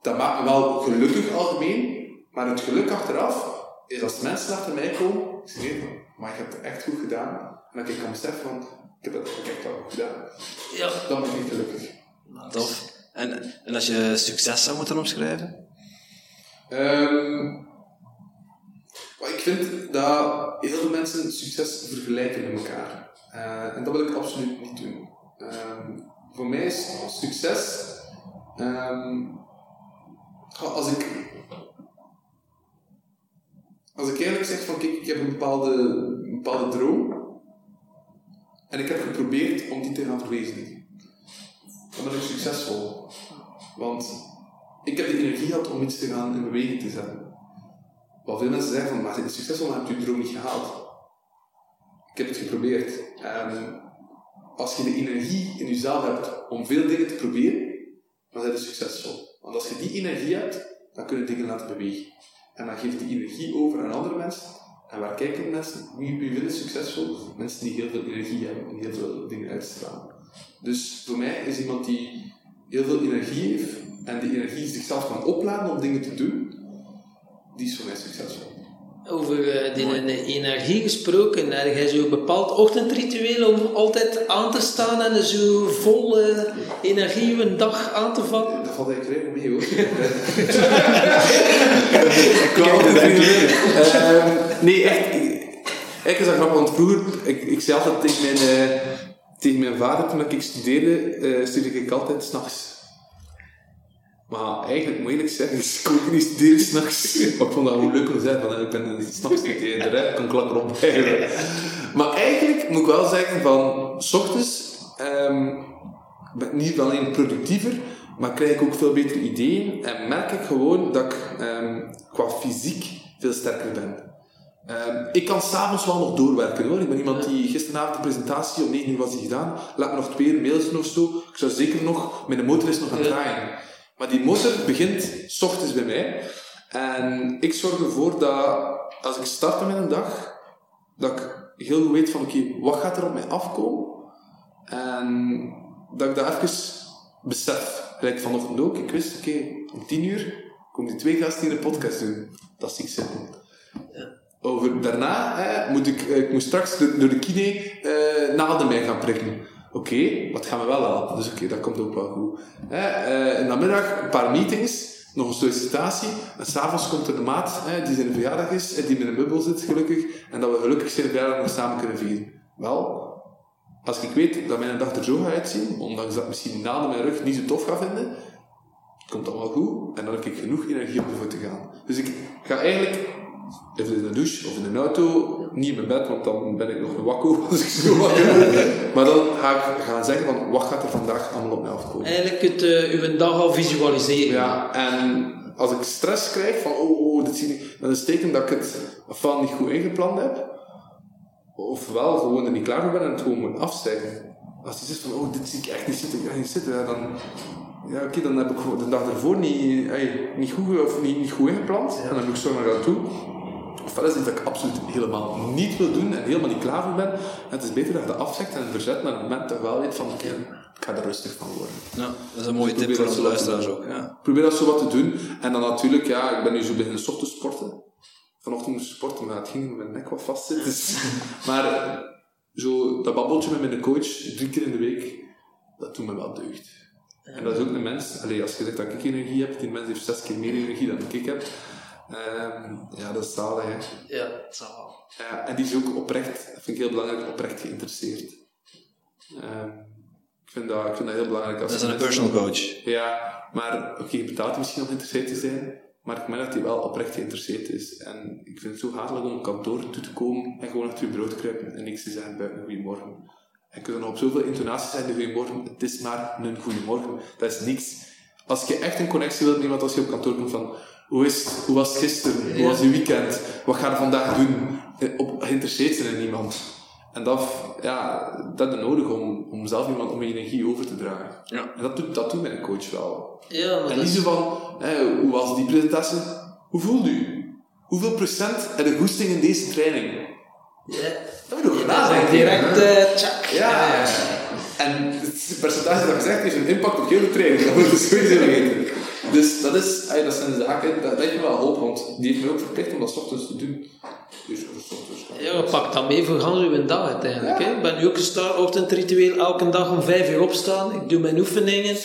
Dat maakt me wel gelukkig algemeen, maar het geluk achteraf is als mensen achter mij komen, ze zeggen van, maar je hebt het echt goed gedaan. En dat ik kan beseffen van, ik heb dat echt wel gedaan. Ja. Dan ben ik gelukkig. Tof. En, en als je succes zou moeten omschrijven? Ehm, ik vind dat heel veel mensen succes vergelijken met elkaar. Eh, en dat wil ik absoluut niet doen. Ehm, voor mij is succes. ehm, als ik. Als ik eigenlijk zeg van kijk, ik heb een bepaalde, een bepaalde droom. En ik heb geprobeerd om die te gaan verwezenlijken. Dan ben ik succesvol. Want ik heb de energie gehad om iets te gaan in beweging te zetten. Wat veel mensen zeggen van, maar je succesvol, maar heb je je droom niet gehaald. Ik heb het geprobeerd. En als je de energie in jezelf hebt om veel dingen te proberen, dan ben je succesvol. Want als je die energie hebt, dan kun je dingen laten bewegen. En dan geef je die energie over aan andere mensen. En waar kijken mensen? Wie, vinden succesvol? Mensen die heel veel energie hebben en heel veel dingen uitstralen. Dus voor mij is iemand die heel veel energie heeft en die energie zichzelf kan opladen om dingen te doen, die is voor mij succesvol. Over eh, die energie gesproken, heb jij zo'n bepaald ochtendritueel om altijd aan te staan en zo vol energie een dag aan te vangen? Dat valt eigenlijk redelijk mee hoor. Ik het denken. Ehm, nee, echt. Eigenlijk is dat grappig, want vroeger, ik, ik zei altijd tegen mijn, eh, tegen mijn vader toen ik studeerde, eh studeerde ik altijd s'nachts. Maar eigenlijk, moet ik eerlijk zeggen, dus ik kon ook niet studeren s'nachts. Maar ik vond dat wel leuk om te zeggen, van, ik ben s'nachts niet de rest kan ik lekker opblijven. Maar eigenlijk moet ik wel zeggen, van, s ochtends ehm, ben ik niet alleen productiever, maar krijg ik ook veel betere ideeën en merk ik gewoon dat ik ehm, qua fysiek veel sterker ben. Ehm, ik kan s'avonds wel nog doorwerken hoor. Ik ben iemand die gisteravond de presentatie om 9 uur was die gedaan. Laat nog twee mails of zo. Ik zou zeker nog, mijn motor is nog aan het draaien. Maar die motor begint s ochtends bij mij. En ik zorg ervoor dat als ik start met een dag, dat ik heel goed weet van oké, wat gaat er op mij afkomen? En dat ik dat even besef. Gelijk vanochtend ook. Ik wist, oké, om 10 uur komen die twee gasten hier een podcast doen. Dat zie ik zitten. Over daarna hè, moet ik, eh, ik moet straks door, de kine eh naalden gaan prikken. Oké, wat gaan we wel helpen? Dus oké, dat komt ook wel goed. Hè, eh, in de middag een paar meetings, nog een sollicitatie. En s'avonds komt er de maat hè, die zijn verjaardag is, en die met een bubbel zit gelukkig. En dat we gelukkig zijn verjaardag nog samen kunnen vieren. Wel, als ik weet dat mijn dag er zo gaat uitzien, ondanks dat misschien die naalden mijn rug niet zo tof ga vinden, komt wel goed. En dan heb ik genoeg energie om ervoor te gaan. Dus ik ga eigenlijk even in de douche of in een auto, niet in mijn bed, want dan ben ik nog wakko als ik zo wakker ben. Maar dan ga ik gaan zeggen van, wat gaat er vandaag allemaal op mij afkomen? Eigenlijk het uh, uw dag al visualiseren. Ja, en als ik stress krijg van, oh, oh, dit zie ik, dan is het teken dat ik het ofwel niet goed ingepland heb, ofwel gewoon er niet klaar voor ben en het gewoon moet afzeggen. Als die zegt van, oh, dit zie ik echt niet zitten, ik niet zitten, ja, dan, ja, oké, dan heb ik de dag ervoor niet, hey, niet goed of niet, niet goed ingepland, en dan heb ik zo naar dat toe. Ofwel is het dat ik absoluut helemaal niet wil doen en helemaal niet klaar voor ben. En het is beter dat je dat afzegt en verzet naar het moment dat je wel weet van, oké, ik ga er rustig van worden. Ja, dat is een mooie Dus tip voor onze te luisteraars ook. Ja. Probeer dat zo wat te doen. En dan natuurlijk, ja, ik ben nu zo beginnen ochtends sporten. Vanochtend moest ik sporten, maar het ging omdat mijn nek wat vast zit. Dus. maar zo dat babbeltje met mijn coach, drie keer in de week, dat doet me wel deugd. En dat is ook een mens, allee, als je zegt dat ik energie heb, die mens heeft zes keer meer energie dan ik heb. Ehm, ja, dat is zalig, hè. Ja, dat zal wel. Ja, en die is ook oprecht, dat vind ik heel belangrijk, oprecht geïnteresseerd. Ehm, ik, vind dat, ik vind dat heel belangrijk. Als Dat is een personal coach. Ja, maar oké, je betaalt misschien om geïnteresseerd te zijn, maar ik merk dat hij wel oprecht geïnteresseerd is. En ik vind het zo hatelijk om op kantoor toe te komen en gewoon achter je bureau te kruipen en niks te zeggen buiten een goeiemorgen. En nog op zoveel intonaties zeggen, goeiemorgen, het is maar een goeiemorgen. Dat is niks. Als je echt een connectie wilt met iemand als je op kantoor komt van, hoe is het? Hoe was het gisteren? Hoe was je weekend? Wat ga je vandaag doen? Eh, Op, geïnteresseerd zijn in iemand. En dat, ja, dat is nodig om, om zelf iemand om je energie over te dragen. Ja. En dat doet, dat doet mijn coach wel. Ja, maar En niet is... zo van, hè, hoe was die presentatie? Hoe voelde u? Hoeveel procent heb je goesting in deze training? Ja, Dat moet ook is nadenken. direct uh, check. Ja. En het percentage dat gezegd heeft een impact op heel de training. Dat moet je sowieso weten. Dus dat, is, ey, dat zijn zaken, dat, dat heeft me wel hoop, want die heeft me ook verplicht om dat ochtends te doen. Dus. Ja, je pakt dat mee voor gans uw dag uiteindelijk. Ja. Hè? Ik ben nu ook gestart, ochtendritueel, elke dag om vijf uur opstaan. Ik doe mijn oefeningen,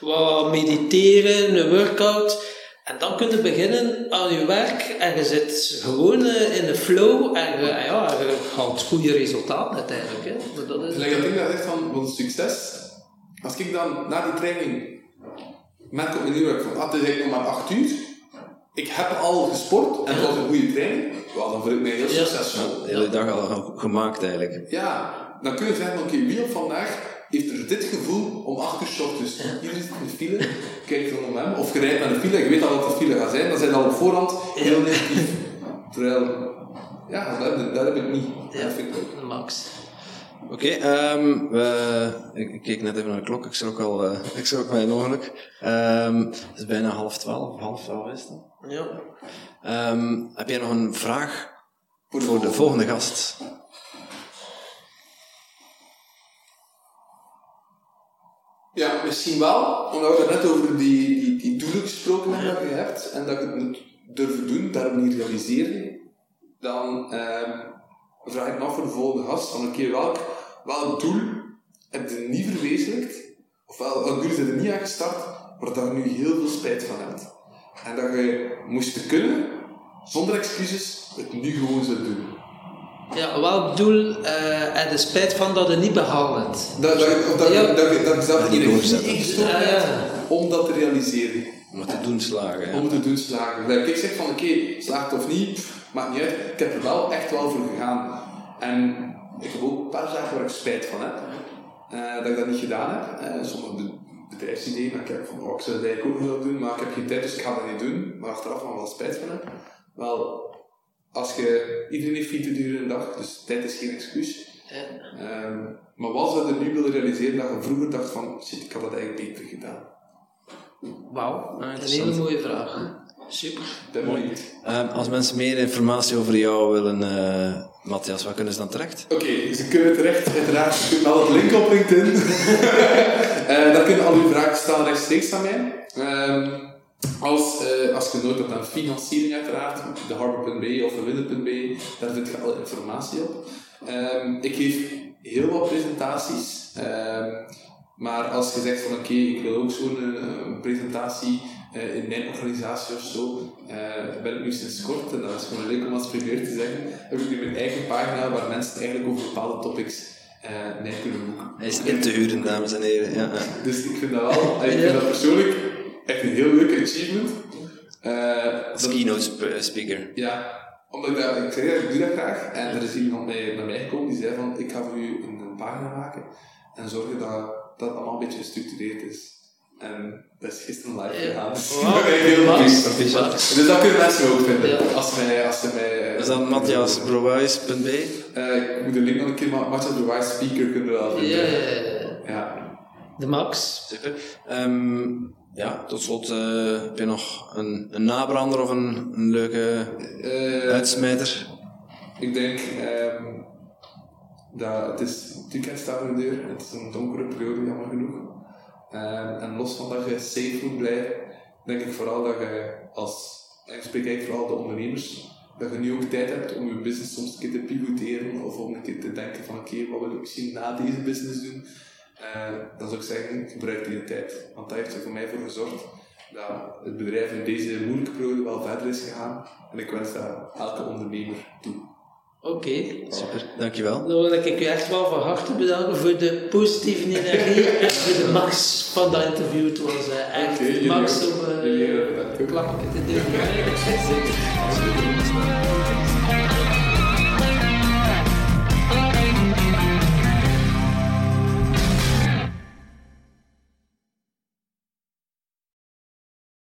wat mediteren, een workout. En dan kun je beginnen aan je werk en je zit gewoon eh, in de flow en je, en ja, je haalt goede resultaten uiteindelijk. Hè? Dat is, dat dat zegt van, van succes. Als ik dan na die training merk op mijn nieuwwerk van, ah, het is eigenlijk nog maar 8 uur. Ik heb al gesport en het was een goede training. Wel, dan voel ik mij heel succesvol. De hele dag al gemaakt eigenlijk. Ja, dan kun je zeggen, oké, wie op vandaag heeft er dit gevoel om 8 uur 's ochtends. Iedereen zit in de file, kijkt er om hem, of je rijdt naar de file, je weet al dat de file gaat zijn, dan zijn al op voorhand heel negatief. Terwijl, ja, dat, heb- dat heb ik niet. ja, Dat vind ik ook. max. Oké, ehm, ik, ik keek net even naar de klok, ik schrok al, eh, ik schrok mij ongeluk. Ehm het is bijna half twaalf, half twaalf is het. Ja. Ehm, heb jij nog een vraag Voor de voor de volgende. gast? Ja, misschien wel, omdat we net over die, die, die doelen gesproken hebben dat je hebt en dat je het moet durven doen, daarom niet realiseren. Dan vraag ik me af voor de volgende gast van een keer welk, welk doel heb je niet verwezenlijkt, of wel, welk doel is er niet aan gestart, waar je nu heel veel spijt van hebt. En dat je moest kunnen, zonder excuses, het nu gewoon zou doen. Ja, welk doel eh en de spijt van dat je niet behaald hebt? Dat, dat, of dat, Ja. dat, dat, dat je Ja, ja. hebt om dat te realiseren. Om het te doen slagen, ja. om te doen slagen. Dat ik zeg van oké, slaagt of niet, pff, maakt niet uit. Ik heb er wel echt wel voor gegaan. En ik heb ook een paar zaken waar ik spijt van heb. eh, dat ik dat niet gedaan heb. Eh, sommige be- bedrijfsideeën, kijk ik van oh, ik zou dat eigenlijk ook willen doen, maar ik heb geen tijd, dus ik ga dat niet doen. Maar achteraf van wel spijt van heb. Wel, als je, iedereen heeft 24 uur een dag, dus tijd is geen excuus. Ja. Ehm, maar wat zou je nu willen realiseren dat je vroeger dacht van shit, ik had dat eigenlijk beter gedaan? Wauw, een interessant. hele mooie vraag. Super. Ben benieuwd. Ehm, als mensen meer informatie over jou willen, eh Matthias, waar kunnen ze dan terecht? Oké, ze kunnen terecht, uiteraard, ze kunnen al het link op LinkedIn. Eh daar kunnen al uw vragen staan rechtstreeks aan mij. Ehm, als, eh, als je nood hebt aan financiering uiteraard, de harbor.be of de winnen.be, daar vind je alle informatie op. Ehm, ik geef heel wat presentaties, ehm, maar als je zegt van oké, ik wil ook zo'n een presentatie eh, in mijn organisatie of zo, eh, ben ik nu sinds kort, en dat is gewoon leuk om als primeur te zeggen, heb ik nu mijn eigen pagina waar mensen eigenlijk over bepaalde topics mij kunnen boeken. Hij is in te huren, dames en heren. Ja. Dus ik vind dat wel, ik vind dat persoonlijk echt een heel leuk achievement. Als keynote sp- speaker. ja, omdat ik dat, ik dat, ik doe dat graag. En er is iemand bij, naar mij gekomen die zei van, ik ga voor u een, een pagina maken en zorgen dat dat allemaal een beetje gestructureerd is. En dat is gisteren live gegaan. Dus Wauw. dat heel. Proficiat. Dus dat kunnen mensen ook vinden. Ja. Als ze mij, als ze mij... Is dat matthiasbrouwijs.be? Eh, ik moet de link nog een keer, maar Matthias de Wise Speaker kunnen we wel vinden. Ja, ja, ja. Ja. De max. Super. Ehm, ja, tot slot eh, heb je nog een, een nabrander of een, een leuke Eh, uitsmijter? Ik denk ehm, dat het is het weekend staat voor de deur. Het is een donkere periode, jammer genoeg. Ehm, en los van dat je safe moet blijven, denk ik vooral dat je als, ik spreek vooral de ondernemers, dat je nu ook tijd hebt om je business soms een keer te pivoteren of om een keer te denken van oké, wat wil ik misschien na deze business doen? Eh, dan zou ik zeggen, gebruik die tijd. Want dat heeft er voor mij voor gezorgd dat het bedrijf in deze moeilijke periode wel verder is gegaan. En ik wens dat elke ondernemer toe. Oké. Super, dankjewel. Dan wil ik u echt wel van harte bedanken voor de positieve energie en voor de max van dat interview. Het was eh, echt jullie max om uh, klappen te doen. Zeker.